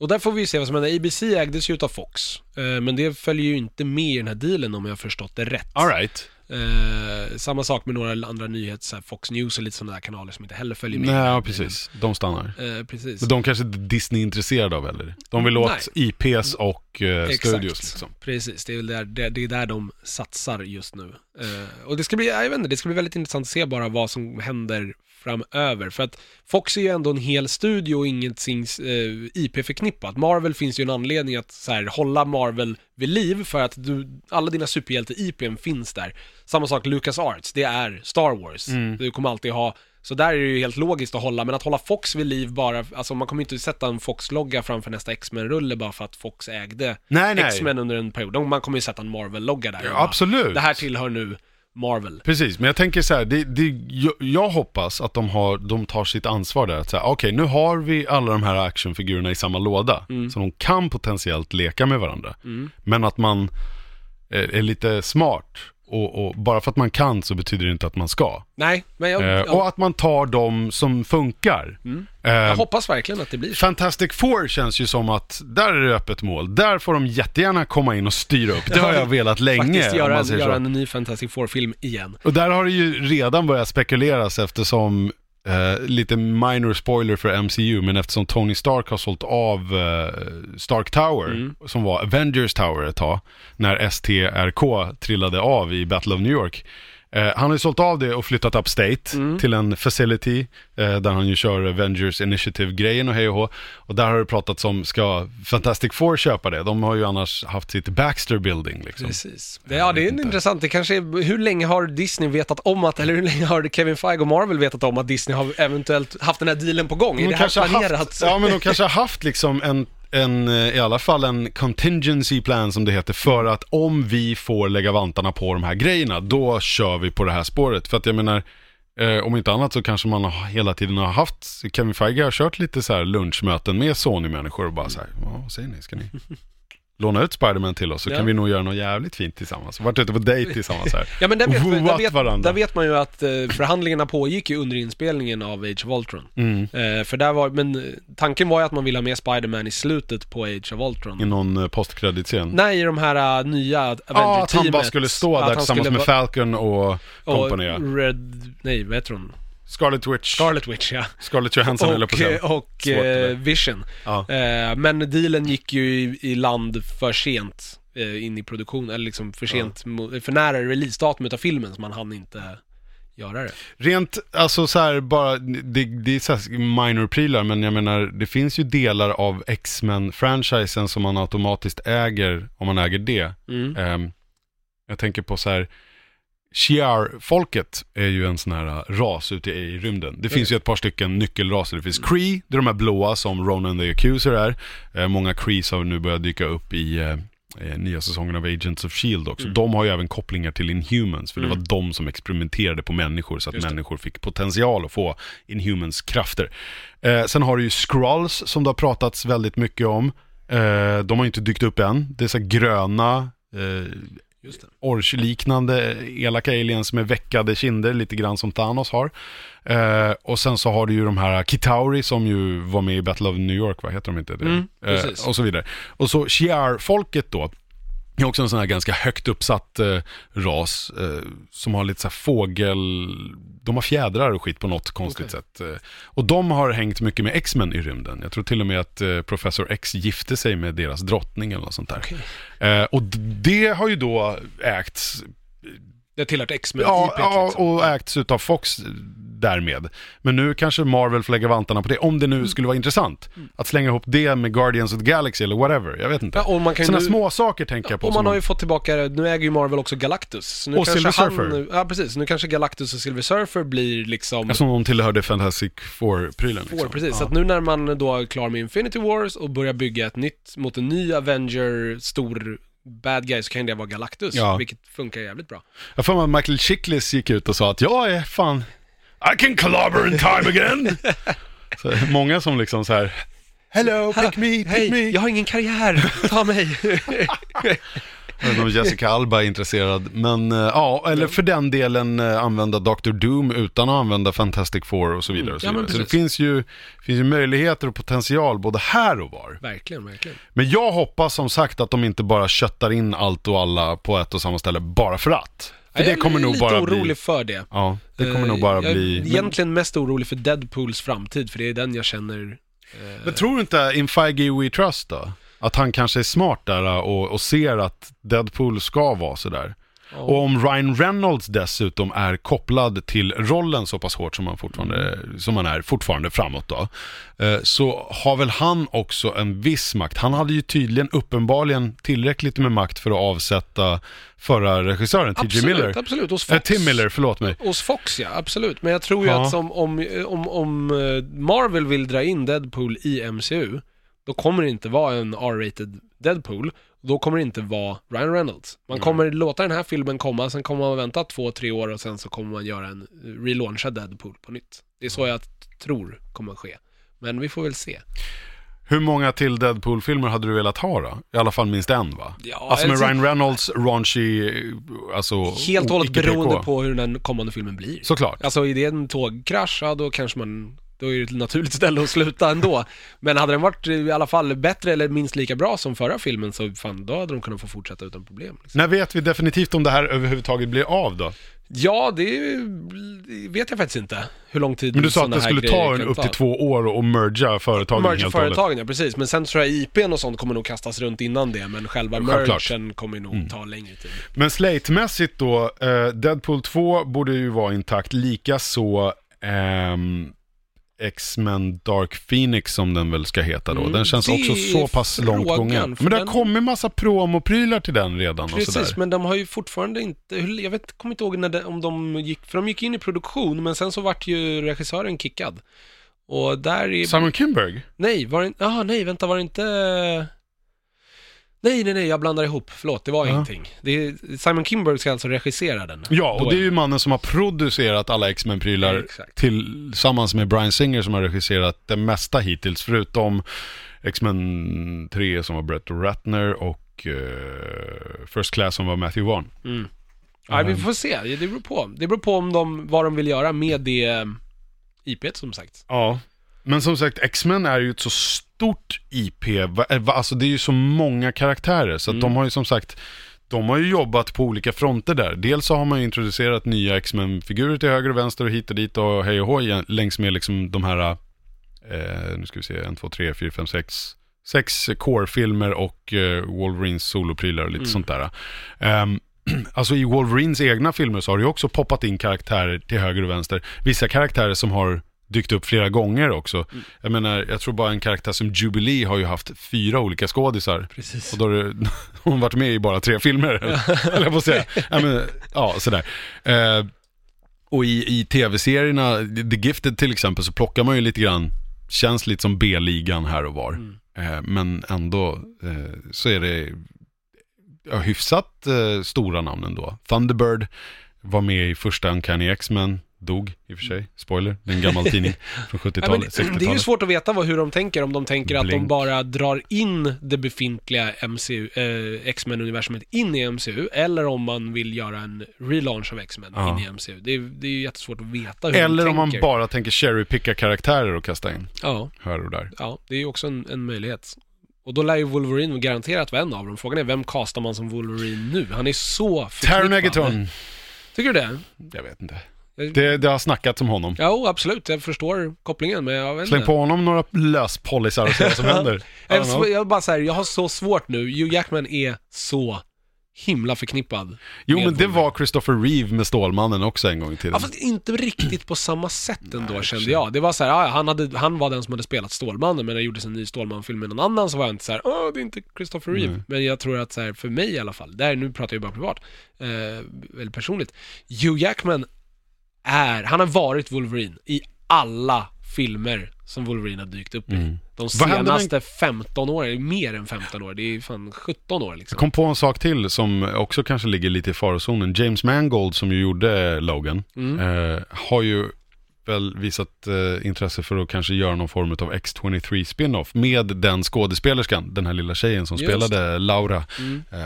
Och där får vi se vad som händer. ABC ägdes ju utav Fox, eh, men det följer ju inte med i den här dealen om jag har förstått det rätt. Alright. Eh, samma sak med några andra nyheter, här Fox News och lite sådana där kanaler som inte heller följer med. Nej, ja, precis. De stannar. Eh, precis. Men De kanske inte Disney är intresserad av heller. De vill åt IPs och eh, studios liksom. Precis, det är, där, det, det är där de satsar just nu. Eh, och det ska bli, jag vet inte, det ska bli väldigt intressant att se bara vad som händer framöver. För att Fox är ju ändå en hel studio och ingenting eh, IP-förknippat. Marvel finns ju en anledning att så här, hålla Marvel vid liv för att du, alla dina superhjälte-IPn finns där. Samma sak Lucas Arts, det är Star Wars. Mm. Du kommer alltid ha så där är det ju helt logiskt att hålla, men att hålla Fox vid liv bara, alltså man kommer ju inte sätta en Fox-logga framför nästa X-Men-rulle bara för att Fox ägde. X-Men under en period. Man kommer ju sätta en Marvel-logga där. Ja, bara, absolut. Det här tillhör nu Marvel. Precis, men jag tänker så här, det, det, jag, hoppas att de, har, de tar sitt ansvar där. Okej, nu har vi alla de här actionfigurerna i samma låda. Mm. Så de kan potentiellt leka med varandra. Men att man är, är lite smart. Och, och bara för att man kan så betyder det inte att man ska. Nej, men jag, Eh, jag, och att man tar de som funkar. Eh, jag hoppas verkligen att det blir så. Fantastic Four känns ju som att där är det öppet mål. Där får de jättegärna komma in och styra upp. Det har jag velat länge. Faktiskt göra, en, göra en ny Fantastic Four-film igen. Och där har det ju redan börjat spekuleras eftersom, eh, lite minor spoiler för MCU, men eftersom Tony Stark har sålt av eh, Stark Tower, Mm. som var Avengers Tower ett tag, när STRK trillade av i Battle of New York. Eh, han har ju sålt av det och flyttat upstate Mm. till en facility eh, där han ju kör Avengers Initiative-grejen och hej och hå. Och där har det pratats om, ska Fantastic Four köpa det? De har ju annars haft sitt Baxter Building liksom. Precis. Det, ja, det är inte. intressant. Det kanske är, hur länge har Disney vetat om att, eller hur länge har Kevin Feige och Marvel vetat om att Disney har eventuellt haft den här dealen på gång? Är De det här planerat? haft, ja men de kanske har haft liksom en, en, eh, i alla fall en contingency plan som det heter för att om vi får lägga vantarna på de här grejerna, då kör vi på det här spåret. För att jag menar, eh, om inte annat så kanske man har, hela tiden har haft, Kevin Feige har kört lite så här lunchmöten med Sony-människor och bara så här, vad säger ni, ska ni låna ut Spiderman till oss så Ja. kan vi nog göra något jävligt fint tillsammans. Varit ute på dejt tillsammans här. Ja men där vet, där, Wooat vet, där vet man ju att eh, förhandlingarna pågick ju under inspelningen av Age of Ultron. Mm. Eh, för där var, men eh, tanken var ju att man ville ha med Spider-Man i slutet på Age of Ultron. I någon uh, postkreditscen. Nej, i de här uh, nya Ja, att Avenger-teamet. han bara skulle stå Att där tillsammans med Falcon och company. Och Red, nej vad heter hon? Scarlet Witch. Scarlet Witch ja. Scarlett Johansson eller på Och, säga. och där. eh, Vision. Ja. Eh, men dealen gick ju i, i land för sent eh, in i produktion, eller liksom för sent, mo- för nära releasedatumet av filmen så man hann inte göra det. Rent, alltså så här bara, det, det är så här minor prylar, men jag menar, det finns ju delar av X-Men-franchisen som man automatiskt äger, om man äger det. Mm. Ehm, jag tänker på så här, Shiar-folket är ju en sån här äh, ras ute i rymden. Det finns ju ett par stycken nyckelraser. Det finns Kree, det är de här blåa som Ronan the Accuser är. Eh, många Krees har nu börjat dyka upp i eh, nya säsongen av Agents of Shield också. De har ju även kopplingar till Inhumans, för det var de som experimenterade på människor så att Just det. människor fick potential att få Inhumans krafter. Eh, sen har du ju Skrulls som det har pratats väldigt mycket om. De har ju inte dykt upp än. Det är så gröna, Just. Orch-liknande elaka aliens med veckade kinder, lite grann som Thanos har. Eh, och sen så har du ju de här Kitauri som ju var med i Battle of New York, vad heter de inte? Det? Mm, eh, och så vidare. Och så Shiar-folket då, är också en sån här ganska högt uppsatt eh, ras eh, som har lite så fågel... De har fjädrar och skit på något konstigt Okej. sätt. Eh, och de har hängt mycket med X-Men i rymden. Jag tror till och med att eh, Professor X gifte sig med deras drottning eller något sånt där. Okej. Eh, och det har ju då ägts Det har tillhört X-Men Ja, ja liksom. och ägts utav Fox därmed. Men nu kanske Marvel får lägga vantarna på det, om det Mm. nu skulle vara intressant. Att slänga ihop det med Guardians of the Galaxy eller whatever, jag vet inte. Ja, och man kan ju Sådana nu- små saker tänker jag på. Och man har ju fått tillbaka, nu äger ju Marvel också Galactus. Så nu Och Silver han, Surfer. Ja, precis. Nu kanske Galactus och Silver Surfer blir liksom... Som de tillhörde Fantastic Four-prylen. Liksom. precis. Så Ja. att nu när man då är klar med Infinity Wars och börjar bygga ett nytt, mot en ny Avenger, stor bad guy, så kan det vara Galactus. Ja. Vilket funkar jävligt bra. Jag får att Michael Chiklis gick ut och sa att jag är fan, I can clobber in time again. så, många som liksom så här, hello, pick me, pick Hej, me. jag har ingen karriär, ta mig. Jag vet inte om Jessica Alba är intresserad. Men eh, ja, eller för den delen eh, använda Dr. Doom utan att använda Fantastic Four och så vidare. Och så Mm. Ja, vidare. så det finns ju, finns ju möjligheter och potential både här och var. Verkligen, verkligen. Men jag hoppas som sagt att de inte bara köttar in allt och alla på ett och samma ställe bara för att. För det jag kommer är nog lite bara orolig bli... för det. Ja, det kommer Eh, nog bara jag bli... är egentligen mest orolig för Deadpools framtid, för det är den jag känner... eh, Men tror du inte In Feige We Trust då? Att han kanske är smart där och, och ser att Deadpool ska vara sådär. ja. Och om Ryan Reynolds dessutom är kopplad till rollen så pass hårt som han, fortfarande, som han är fortfarande framåt då. eh, Så har väl han också en viss makt. Han hade ju tydligen uppenbarligen tillräckligt med makt för att avsätta förra regissören, T.J. Miller. absolut. Hos Eh, Fox. Tim Miller, förlåt mig. Hos Fox ja, absolut. Men jag tror ju Ja. att som, om, om, om eh, Marvel vill dra in Deadpool i MCU, då kommer det inte vara en R-rated Deadpool. Då kommer det inte vara Ryan Reynolds. Man kommer låta den här filmen komma, sen kommer man vänta två, tre år och sen så kommer man göra en eh, relaunchad Deadpool på nytt. Det är så jag tror kommer ske. Men vi får väl se. Hur många till Deadpool-filmer hade du velat ha då? I alla fall minst en va? Ja, alltså med Ryan Reynolds, raunchy, alltså Helt och hållet beroende på hur den kommande filmen blir. Såklart. Alltså är det en tågkrasch, ja då kanske man, då är det ett naturligt ställe att sluta ändå. Men hade den varit i alla fall bättre eller minst lika bra som förra filmen så fan, då hade de kunnat få fortsätta utan problem. Liksom. När vet vi definitivt om det här överhuvudtaget blir av då? Ja, det vet jag faktiskt inte. Hur lång tid Men du sa att det skulle ta en upp till två år och merga företagen helt och hållet. Ja precis. Men sen tror jag IPn och sånt kommer nog kastas runt innan det, men själva. Mm. mergen kommer nog ta längre tid. Men slate-mässigt då, eh, Deadpool 2 borde ju vara intakt, likaså ehm, X-Men Dark Phoenix som den väl ska heta då. Mm, den känns också så pass långt gången. Men det har den- kommit massa promoprylar till den redan och Precis, sådär. men de har ju fortfarande inte, jag vet, kommer inte ihåg när det, om de gick, för de gick in i produktion, men sen så vart ju regissören kickad. Och där är... Simon Kinberg? Nej, var det inte, jaha nej, vänta, var det inte... Nej, nej, nej, jag blandar ihop, förlåt, det var Ja. ingenting. Det är, Simon Kinberg ska alltså regissera den. Ja, Då och det är ju mannen som har producerat alla X-Men-prylar Exakt. tillsammans med Brian Singer som har regisserat det mesta hittills, förutom X-Men 3 som var Brett Ratner och eh, First Class som var Matthew Vaughn. Mm. Ja, vi får se, det beror på. Det beror på om de, vad de vill göra med det eh, IPet som sagt. Ja. Men som sagt, X-Men är ju ett så stort IP, va- eh, alltså det är ju så många karaktärer, så Mm. de har ju som sagt de har ju jobbat på olika fronter där. Dels så har man ju introducerat nya X-Men-figurer till höger och vänster och hit och dit och hej och hoj längs med liksom de här, eh, nu ska vi se, 1, 2, 3, 4, 5, 6, sex core-filmer och eh, Wolverines soloprylar och lite Mm. sånt där. Ehm, alltså i Wolverines egna filmer så har det ju också poppat in karaktärer till höger och vänster. Vissa karaktärer som har dykt upp flera gånger också. Mm. Jag menar, jag tror bara en karaktär som Jubilee har ju haft fyra olika skådisar. Precis. Och då har det- hon varit med i bara tre filmer, eller jag säga. Ja, men, ja sådär. Eh, och i, i tv-serierna, The Gifted till exempel, så plockar man ju lite grann, känns lite som B-ligan här och var. Mm. Eh, men ändå eh, så är det ja, hyfsat eh, stora namn ändå. Thunderbird var med i första Uncanny X-Men, dog i och för sig, spoiler, det är en gammal tidning från Ja, men 70-talet, det, är ju 60-talet. svårt att veta vad, hur de tänker, om de tänker att de Blink. bara drar in det befintliga MCU, eh, X-Men-universumet in i MCU, eller om man vill göra en relaunch av X-Men Ja. in i MCU. Det är, det är ju jättesvårt att veta hur Eller om man bara tänker cherry-picka karaktärer och kasta in Ja, här och där. ja, det är ju också en, en möjlighet. Och då lär ju Wolverine garanterat vara en av dem. Frågan är, vem castar man som Wolverine nu? Han är så Taron förknippad. Egerton, Tycker du det? jag vet inte. Jag- Det, det har snackats om honom. Ja, oh, absolut. Jag förstår kopplingen, men jag vet Släng inte. på honom några löspolisar och se vad som händer. Jag, know. bara så här, jag har så svårt nu. Hugh Jackman är så himla förknippad. Jo men det var Christopher Reeve med Stålmannen också en gång i tiden. Ja, fast inte riktigt på samma sätt ändå Nej, kände jag. Det var så här, ja, han, hade, han var den som hade spelat Stålmannen, men när det gjordes en ny Stålman-film med någon annan så var jag inte så här, åh, det är inte Christopher Reeve. Nej. Men jag tror att så här, för mig i alla fall, där, nu pratar jag bara privat, eh, eller personligt, Hugh Jackman är, han har varit Wolverine i alla filmer som Wolverine har dykt upp i. Mm. De hände med- senaste 15 åren, mer än 15 år, det är fan 17 år liksom. Jag kom på en sak till som också kanske ligger lite i farozonen. James Mangold som ju gjorde Logan, Mm. eh, har ju väl visat eh, intresse för att kanske göra någon form av X23 spin-off med den skådespelerskan, den här lilla tjejen som Just spelade Laura. Mm. Eh,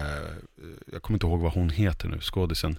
jag kommer inte ihåg vad hon heter nu, skådisen.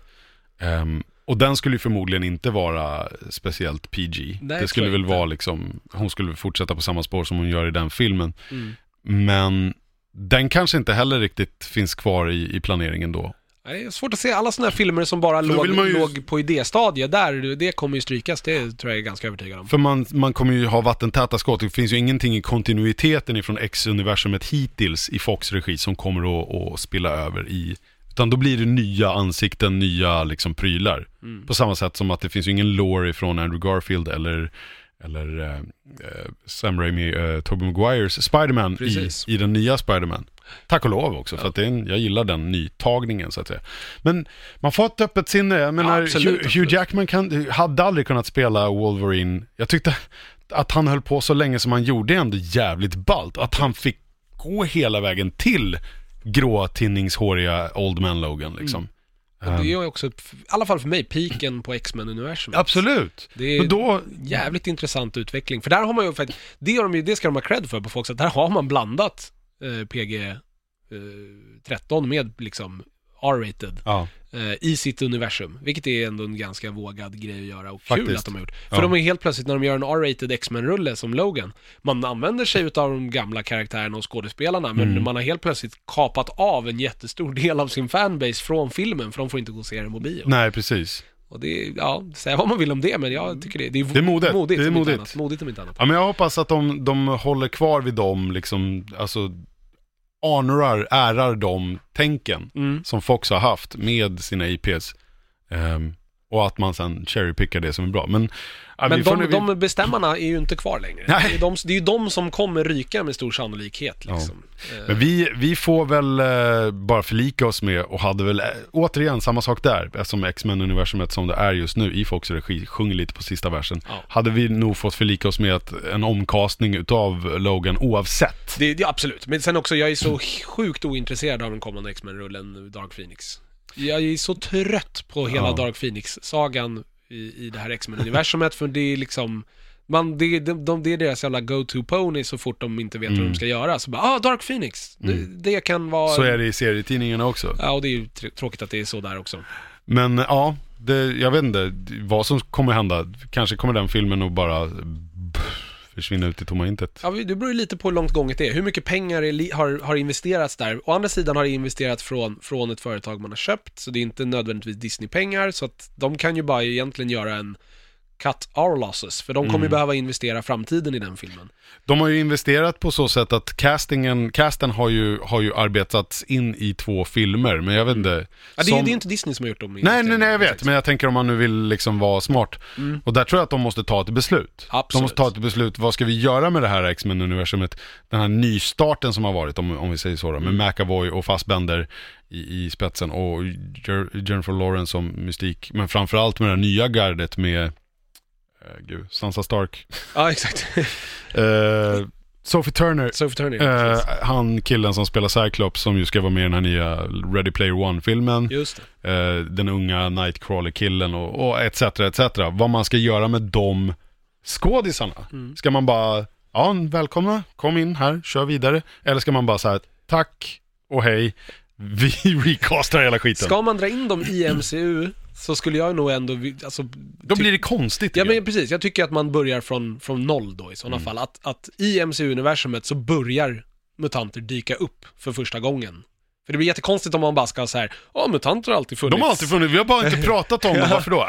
Ehm, och den skulle ju förmodligen inte vara speciellt PG. Nej, det skulle väl inte. vara liksom, hon skulle fortsätta på samma spår som hon gör i den filmen. Mm. Men den kanske inte heller riktigt finns kvar i, i planeringen då. Det är svårt att se alla sådana här filmer som bara låg, ju- låg på idéstadiet. Där, det kommer ju strykas, det tror jag är ganska övertygad om. För man, man kommer ju ha vattentäta skott. Det finns ju ingenting i kontinuiteten ifrån X-universumet hittills i Fox regi som kommer att, att spilla över i utan då blir det nya ansikten, nya liksom prylar. Mm. På samma sätt som att det finns ju ingen lore ifrån Andrew Garfield eller, eller eh, eh, Sam Raimi, eh, Tobey Maguires Spiderman i, i den nya Spiderman. Tack och lov också, för att det en, jag gillar den nytagningen så att säga. Men man får ett öppet sinne. Jag menar, absolut, Hugh, Hugh. Jackman kan, hade aldrig kunnat spela Wolverine. Jag tyckte att han höll på så länge som han gjorde är ändå jävligt ballt. Att han fick gå hela vägen till grå tinningshåriga Old Man Logan liksom. Och det är också, i alla fall för mig, piken på X-Men-universumet. Absolut. Det är Men då, jävligt intressant utveckling. För där har man ju faktiskt, det, de det ska de ha cred för på Fox, att där har man blandat eh, PG eh, 13 med liksom R-rated ja, eh, i sitt universum. Vilket är ändå en ganska vågad grej att göra och kul Faktiskt. att de har gjort. Ja. För de är helt plötsligt, när de gör en R-rated X-Men-rulle som Logan, man använder sig utav de gamla karaktärerna och skådespelarna, men Mm. man har helt plötsligt kapat av en jättestor del av sin fanbase från filmen, för de får inte gå och se den på bio. nej precis. Och det är, ja, säga vad man vill om det, men jag tycker det, det är, Det är modigt. modigt, Det är modigt. Annat. modigt om inte annat. Ja men jag hoppas att de, de håller kvar vid dem, liksom, alltså honorar, ärar de tänken Mm. som Fox har haft med sina IPs. Ehm, och att man sen cherrypickar det som är bra. Men, ja, Men de, nu- vi- de bestämmarna är ju inte kvar längre. Nej. Det är, de, det är ju de som kommer ryka med stor sannolikhet Ja. liksom. Eh, Men vi, vi får väl eh, bara förlika oss med och hade väl eh, återigen samma sak där. Eftersom X-Men-universumet som det är just nu i Fox regi sjunger lite på sista versen. Ja. Hade vi nog fått förlika oss med att en omkastning utav Logan oavsett. Det, det, absolut, men sen också, jag är så sjukt ointresserad av den kommande X-Men-rullen Dark Phoenix. Jag är så trött på hela Ja. Dark Phoenix-sagan i, i det här X-Men-universumet, för det är liksom... Man, det, de, de, det är deras jävla go-to-pony så fort de inte vet vad Mm. de ska göra. Så bara, ah, Dark Phoenix! Det, det kan vara... Så är det i serietidningarna också. Ja, och det är ju tr- tråkigt att det är så där också. Men ja, det, jag vet inte vad som kommer hända. Kanske kommer den filmen att bara försvinna ut i tomma intet. Ja, det beror ju lite på hur långt gånget det är. Hur mycket pengar är, har, har investerats där? Å andra sidan har det investerats från, från ett företag man har köpt, så det är inte nödvändigtvis Disney-pengar, så att de kan ju bara egentligen göra en cut our losses, för de kommer ju behöva investera framtiden i den filmen. De har ju investerat på så sätt att castingen, casten har ju, har ju arbetats in i två filmer, men jag vet inte. Ja, det, är- som- det är inte Disney som har gjort dem. Nej, nej, nej, jag vet. Men jag tänker om man nu vill liksom vara smart. Mm. Och där tror jag att de måste ta ett beslut. De Absolut. måste ta ett beslut, vad ska vi göra med det här X-Men-universumet? Den här nystarten som har varit, om, om vi säger så då, med Mm. McAvoy och Fassbender i, i spetsen och Jennifer Lawrence som mystik. Men framförallt med det här nya gardet med, gud, Sansa Stark. Ja, exakt. Eh, Sophie Turner. Sophie Turner. Eh, precis. han killen som spelar Cyclops som ju ska vara med i den här nya Ready Player One-filmen. Eh, den unga Nightcrawler-killen och, och etc, etc. Vad man ska göra med de skådisarna. Mm. Ska man bara, ja välkomna, kom in här, kör vidare. Eller ska man bara säga tack och hej, vi recastar hela skiten. Ska man dra in dem i MCU, så skulle jag nog ändå, alltså... Då blir det konstigt. Ja men precis, jag tycker att man börjar från, från noll då i sådana Mm. fall. Att, att i MCU-universumet så börjar mutanter dyka upp för första gången. För det blir jättekonstigt om man bara ska så här, ja mutanter har alltid funnits. De har alltid funnits, vi har bara inte pratat om dem, varför då?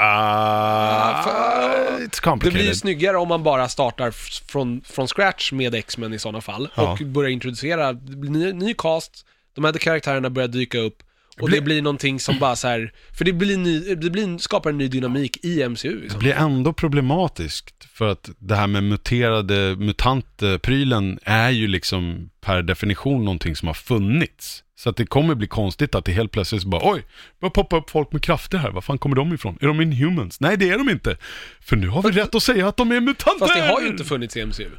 För- it's Det complicated. blir ju snyggare om man bara startar från, från scratch med X-Men i sådana fall. Ja. Och börjar introducera, det ny, ny cast, de här karaktärerna börjar dyka upp. Och blir- det blir någonting som bara så här, för det blir ny, det blir, skapar en ny dynamik i MCU. Det Liksom. blir ändå problematiskt för att det här med muterade mutantprylen är ju liksom per definition någonting som har funnits. Så att det kommer bli konstigt att det helt plötsligt bara oj, börjar poppa upp folk med krafter här, var fan kommer de ifrån? Är de inhumans? Nej det är de inte. För nu har vi rätt att säga att de är mutanter! Fast det har ju inte funnits i MCU.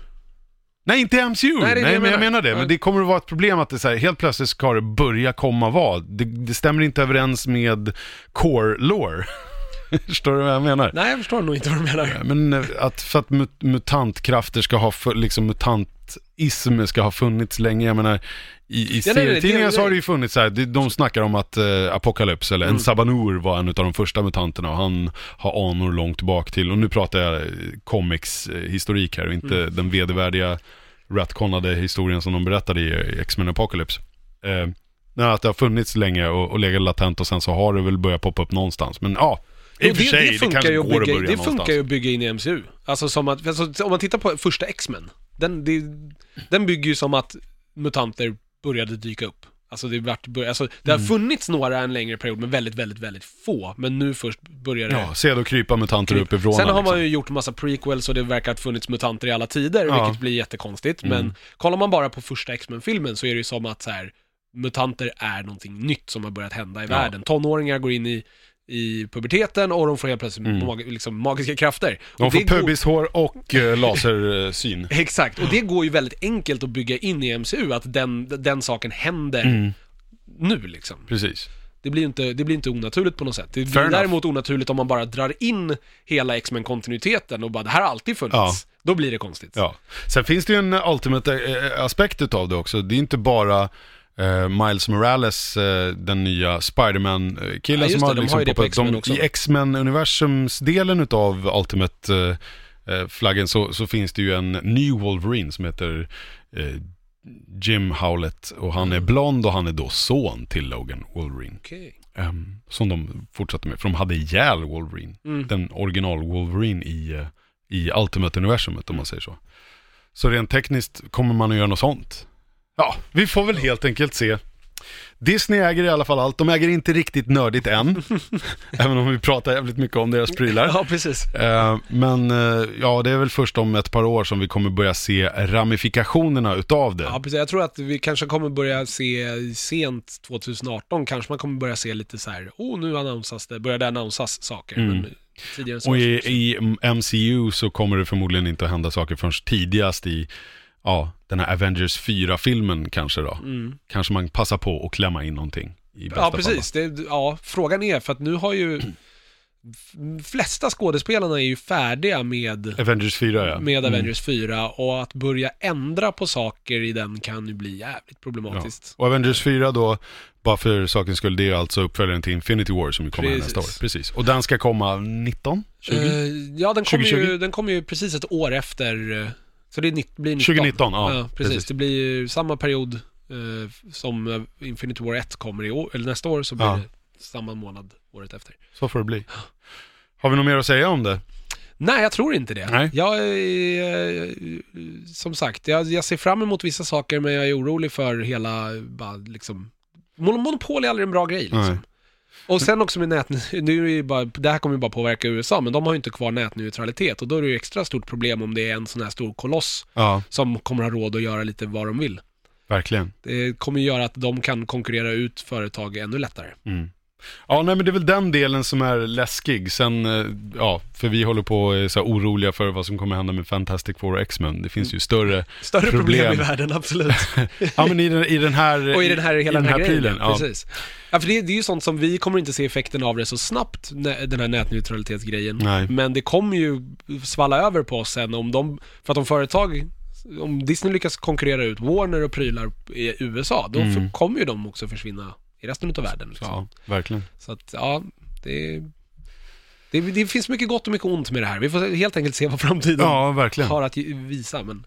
Nej inte MCU, Nej, nej, det är det jag men jag menar. det. Men det kommer att vara ett problem att det så här, helt plötsligt ska det börja komma vad? Det, det stämmer inte överens med core lore. Förstår du vad jag menar? Nej, jag förstår nog inte vad du menar. Men eh, att för att mut mutantkrafter ska ha, fu- liksom mutantism ska ha funnits länge, jag menar i, i serietidningar det- så har det ju funnits så här, de, snackar om att uh, Apocalypse, eller en Mm. Sabanur var en av de första mutanterna och han har anor långt bak till, och nu pratar jag eh, comics-historik här och inte Mm. den vedervärdiga ratconade historien som de berättade i eh, X-Men Apocalypse. Uh, nej, att det har funnits länge och, och legat latent och sen så har det väl börjat poppa upp någonstans, men ja. I och för sig, det, kanske ju går att bygga, börja det funkar ju att bygga in i MCU. Alltså som att, alltså, om man tittar på första X-Men, den, det, den bygger ju som att mutanter började dyka upp. Alltså det, vart, alltså det Mm. har funnits några en längre period, men väldigt, väldigt, väldigt få. Men nu först börjar det... Ja, se då krypa mutanter uppifrån. Sen har liksom. man ju gjort massa prequels och det verkar ha funnits mutanter i alla tider, Ja. vilket blir jättekonstigt. Mm. Men kollar man bara på första X-Men-filmen så är det ju som att så här, mutanter är någonting nytt som har börjat hända i Ja. världen. Tonåringar går in i, i puberteten och de får helt plötsligt Mm. mag, liksom, magiska krafter. De Och får går- pubishår och eh, lasersyn. Exakt, och det går ju väldigt enkelt att bygga in i MCU, att den, den saken händer Mm, nu liksom. precis. Det blir, inte, det blir inte onaturligt på något sätt. Det blir Fair enough. däremot onaturligt om man bara drar in hela X-Men-kontinuiteten och bara det här har alltid funnits. Ja. Då blir det konstigt. Ja. Sen finns det ju en ultimate eh, aspekt utav det också. Det är inte bara eh, Miles Morales, eh, den nya Spiderman-killen Ja, just som det, har liksom har poppat-. I X-Men-universums-delen utav Ultimate eh, eh, flaggen så, så finns det ju en ny Wolverine som heter eh, Jim Howlett och han är blond och han är då son till Logan Wolverine. Okej. Ehm, som de fortsatte med, för de hade ihjäl Wolverine. Mm. Den original Wolverine i, eh, i Ultimate-universumet om man säger så. Så rent tekniskt kommer man att göra något sånt. Ja, vi får väl helt enkelt se. Disney äger i alla fall allt, de äger inte riktigt nördigt än. även om vi pratar jävligt mycket om deras prylar. Ja, precis. Eh, men eh, ja, det är väl först om ett par år som vi kommer börja se ramifikationerna utav det. Ja, precis. Jag tror att vi kanske kommer börja se sent 2018, kanske man kommer börja se lite så här, oh nu annonsas det, börjar det annonsas saker. Mm. Och i, i MCU så kommer det förmodligen inte att hända saker förrän tidigast i, ja, den här Avengers 4-filmen kanske då. Mm. Kanske man passar på att klämma in någonting i bästa Ja, precis. Det, ja, frågan är, för att nu har ju flesta skådespelarna är ju färdiga med, Avengers 4 ja. med Mm. Avengers 4 och att börja ändra på saker i den kan ju bli jävligt problematiskt. Och Avengers 4 då, bara för sakens skull, det är alltså uppföljaren till Infinity War som ju kommer Precis. nästa år. Precis. Och den ska komma 19? 20? Eh, ja, den kommer, 2020? ju, den kommer ju precis ett år efter, eh, så det är nitt, blir 19. 2019, ja, precis. precis. Det blir ju samma period eh, som eh, Infinity War 1 kommer i år, eller nästa år, så blir Ja. det samma månad året efter. Så får det bli. Har vi något mer att säga om det? Nej, jag tror inte det. Nej. Jag är, eh, som sagt, jag, jag ser fram emot vissa saker, men jag är orolig för hela, bara liksom, mon- monopol är aldrig en bra grej liksom. Nej. Och sen också med nät, nu är det, bara, det här kommer ju bara påverka USA, men de har ju inte kvar nätneutralitet och då är det ju extra stort problem om det är en sån här stor koloss Ja, som kommer ha råd att göra lite vad de vill. verkligen. Det kommer ju göra att de kan konkurrera ut företag ännu lättare. Mm. Ja, nej men det är väl den delen som är läskig. Sen, eh, ja, för vi håller på och är så här oroliga för vad som kommer hända med Fantastic Four och X-Men. Det finns ju större, Större problem, Problem. i världen, absolut. ja men i den, i den här, Och i den här, hela den här, grejen, prylen. Ja. precis. Ja, för det, det är ju sånt som vi kommer inte se effekten av det så snabbt, nä- den här nätneutralitetsgrejen. Nej. Men det kommer ju svalla över på oss sen om de, för att om företag, om Disney lyckas konkurrera ut Warner och prylar i USA, då Mm. för, kommer ju de också försvinna i resten av världen. Liksom. Ja, verkligen. Så att, ja, det, det, det finns mycket gott och mycket ont med det här. Vi får helt enkelt se vad framtiden Ja, har att visa, men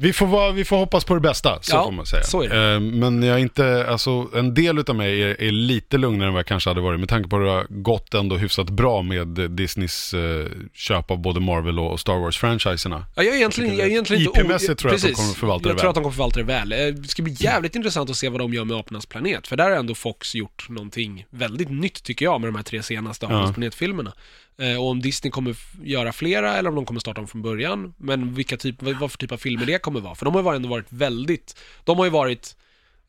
Vi får, vara, vi får hoppas på det bästa, så Ja, får man säga. så är det. Eh, Men jag är inte, alltså en del utav mig är, är lite lugnare än vad jag kanske hade varit med tanke på att det har gått ändå hyfsat bra med Disneys eh, köp av både Marvel och Star Wars-franchiserna. Ja, jag är egentligen, jag är egentligen inte... IP-mässigt tror jag att de Precis. kommer förvalta det Jag tror väl. att de kommer förvalta det väl. Det ska bli jävligt intressant att se vad de gör med Apornas planet. För där har ändå Fox gjort någonting väldigt nytt tycker jag med de här tre senaste Apornas Ja. planet-filmerna. Eh, Och om Disney kommer göra flera eller om de kommer starta dem från början. Men vilka typ, vad för typ av filmer det kommer vara. För de har ju ändå varit väldigt, de har ju varit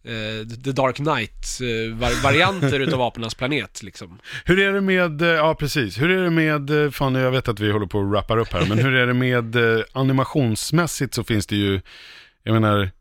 eh, The Dark Knight-varianter utav Apornas planet liksom. Hur är det med, eh, ja precis, hur är det med, eh, fan jag vet att vi håller på att wrappa upp här, men hur är det med eh, animationsmässigt så finns det ju, jag menar,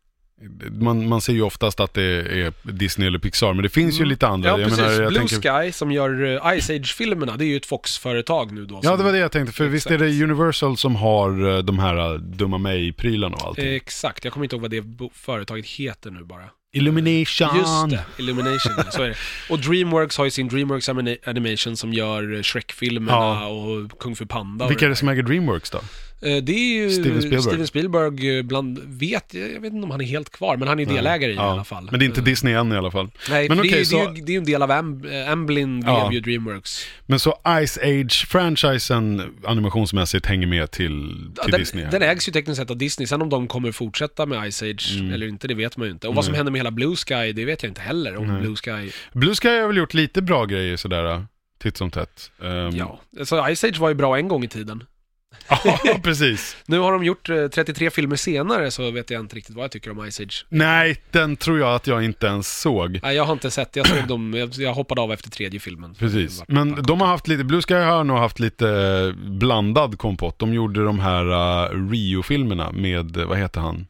Man, man ser ju oftast att det är Disney eller Pixar, men det finns ju lite andra. Mm. Ja, Jag precis. menar, jag Blue tänker- Sky som gör eh, Ice Age-filmerna, det är ju ett Fox-företag nu då. Ja, det var det jag tänkte, för visst är Exakt. det Universal som har eh, de här eh, Dumma mig-prylarna och allting? Exakt, jag kommer inte ihåg vad det företaget heter nu bara. Illumination! Just det, Illumination, ja, så är det. Och Dreamworks har ju sin Dreamworks Anima- Animation som gör Shrek-filmerna Ja. och Kung Fu Panda. Vilka är det som äger Dreamworks då? Eh, Det är ju Steven Spielberg. Steven Spielberg eh, bland, vet, jag vet inte om han är helt kvar, men han är delägare i det i alla fall. Men det är inte Eh, Disney än i alla fall. Nej, Men det, är- så- det, är ju, det är ju en del av Am, eh, Amblin blev Ja. ju Dreamworks. Men så Ice Age-franchisen animationsmässigt hänger med till, Ja, till den, Disney? den ägs ju tekniskt sett av Disney, sen om de kommer fortsätta med Ice Age Mm. eller inte, det vet man ju inte. Och vad som händer med hela Blue Sky, det vet jag inte heller. Om. Blue Sky, Blue Sky har väl gjort lite bra grejer sådär, titt som tätt. Ehm, ja. Så Ice Age var ju bra en gång i tiden. ja, precis. Nu har de gjort eh, 33 filmer senare, så vet jag inte riktigt vad jag tycker om Ice Age. Nej, den tror jag att jag inte ens såg. Nej, jag har inte sett, jag såg dem, jag, hoppade av efter tredje filmen. Precis, men de har haft lite, Blue Sky har nog haft lite eh, blandad kompott. De gjorde de här uh, Rio-filmerna med, eh, vad heter han?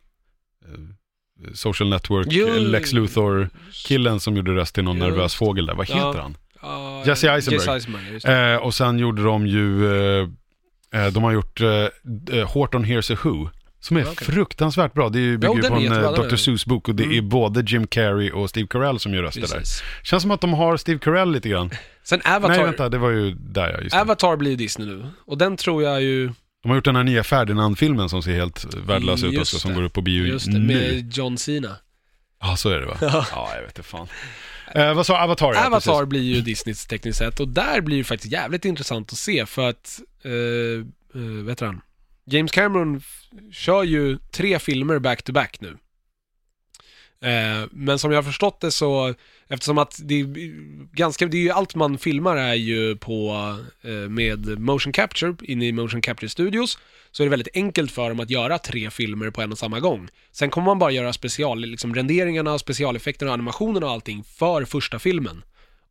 Eh, Social Network, Jo. eh, Lex Luthor-killen som gjorde röst till någon Just. nervös fågel där. Vad Ja. heter han? Ja, Jesse Eisenberg. Jesse Eisenberg. Eh, och sen gjorde de ju, eh, eh, de har gjort eh, eh, Horton Hears a Who. Som är okej. fruktansvärt bra. Det bygger ju på en jättebra, eh, Dr. Seuss-bok och det Mm. är både Jim Carrey och Steve Carell som gör röster där. Känns som att de har Steve Carell lite grann. Sen Avatar, Nej vänta, det var ju där ja, just. Avatar blir Disney nu. Och den tror jag ju, De har gjort den här nya Ferdinand-filmen som ser helt värdelös ut också, som går upp på bio just det, nu. med John Cena. Ja, så är det va? ja, jag vet inte fan. Eh, vad sa Avatar? Ja, Avatar precis. blir ju Disneys tekniskt sett och där blir det faktiskt jävligt intressant att se för att, eh, eh, vet han? James Cameron kör ju tre filmer back-to-back nu. Eh, men som jag har förstått det så, eftersom att det är ganska, det är ju allt man filmar är ju på, eh, med motion capture, inne i motion capture studios, så är det väldigt enkelt för dem att göra tre filmer på en och samma gång. Sen kommer man bara göra special, liksom renderingarna, specialeffekterna och animationerna och allting för första filmen.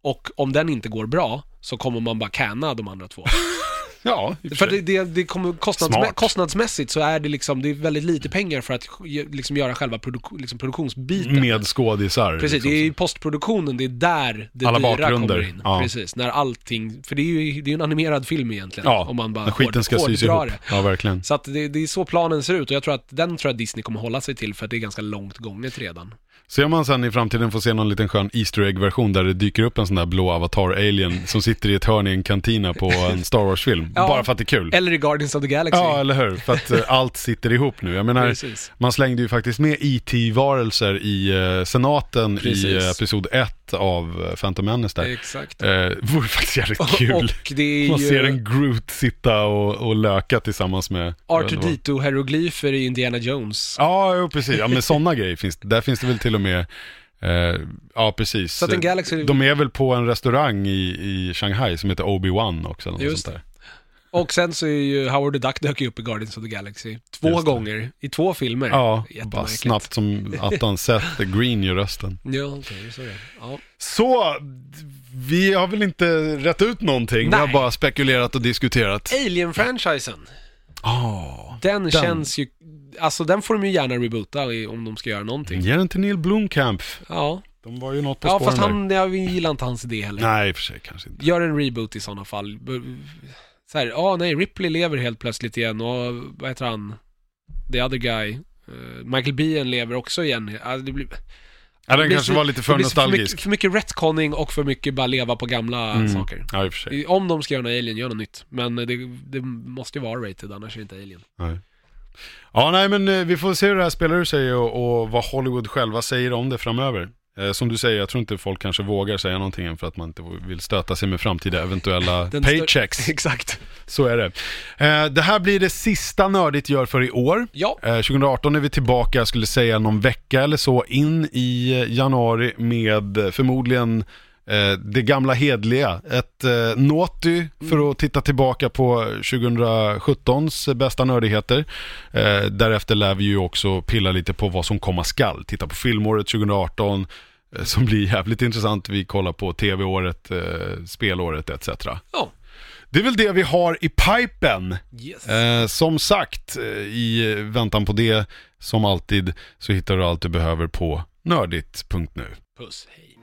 Och om den inte går bra, så kommer man bara canna de andra två. Ja, i och för sig. det, det, det kommer kostnadsmä- Smart. kostnadsmässigt så är det liksom, det är väldigt lite pengar för att liksom göra själva produk- liksom produktionsbiten. Med skådisar. Precis, liksom. det är i postproduktionen, det är där det Alla dyra bakgrunder, kommer in. ja. Precis, när allting, för det är ju det är ju en animerad film egentligen. Ja, om man bara när skiten hård- ska sys hårdrar ihop. det. Ja, verkligen. Så att det, det är så planen ser ut och jag tror att den tror jag Disney kommer hålla sig till för att det är ganska långt gånget redan. Ser man sen i framtiden får se någon liten skön Easter Egg-version där det dyker upp en sån där blå avatar-alien som sitter i ett hörn i en kantina på en Star Wars-film. Ja. Bara för att det är kul. Eller i Guardians of the Galaxy. Ja, eller hur? För att eh, allt sitter ihop nu. Jag menar, Precis. man slängde ju faktiskt med IT-varelser i eh, senaten i Precis. eh, episod 1 av Phantom Menace där. Exakt. Eh, vore faktiskt jävligt kul. Och är Man ju ser en Groot sitta och, och löka tillsammans med... R2D2-hieroglyfer i Indiana Jones. Ja, jo, precis. Ja, men sådana grejer finns. Där finns det väl till och med, eh, ja precis. Galaxy... De är väl på en restaurang i, i Shanghai som heter Obi-Wan också. Eller Just sånt där. Och sen så är ju Howard the Duck dök ju upp i Guardians of the Galaxy. Två gånger, i två filmer. Ja, bara snabbt som attan Seth Green gör rösten. Ja, okej, så är det. Ja. Så, vi har väl inte rätt ut någonting. Vi har Nej. bara spekulerat och diskuterat. Alien-franchisen, Ja, den, känns ju... Alltså den får de ju gärna reboota om de ska göra någonting. ge den till Neil Blomkamp. Ja, De var ju något på ja spåren fast där. han, jag gillar inte hans idé heller. Nej, i och för sig kanske inte. Gör en reboot i sådana fall. Så här, ja nej, Ripley lever helt plötsligt igen och vad heter han? The other guy. Eh, Michael Biehn lever också igen. Alltså, det blir, Ja, den kanske så- var lite för blir för mycket, nostalgisk. för mycket retconning och för mycket bara leva på gamla Mm. saker. Ja, i och för sig. Om de ska göra en Alien, gör något nytt. Men det, det måste ju vara rated annars är det inte Alien. Nej. Ja, nej men eh, vi får se hur det här spelar ur sig och, och vad Hollywood själva säger om det framöver. Eh, som du säger, jag tror inte folk kanske vågar säga någonting än för att man inte vill stöta sig med framtida eventuella paychecks. Exakt. Så är det. Eh, det här blir det sista Nördigt gör för i år. Ja, Eh, 2018 är vi tillbaka, jag skulle säga någon vecka eller så, in i eh, januari med eh, förmodligen eh, det gamla hedliga. Ett eh, för att titta tillbaka på 2017s bästa nördigheter. Eh, därefter lär vi ju också pilla lite på vad som komma skall. Titta på filmåret 2018 eh, som blir jävligt intressant. Vi kollar på tv-året, eh, spelåret etc. ja. Det är väl det vi har i pipen. Yes. Eh, som sagt, eh, i väntan på det, som alltid, så hittar du allt du behöver på nördigt.nu. Puss, hej.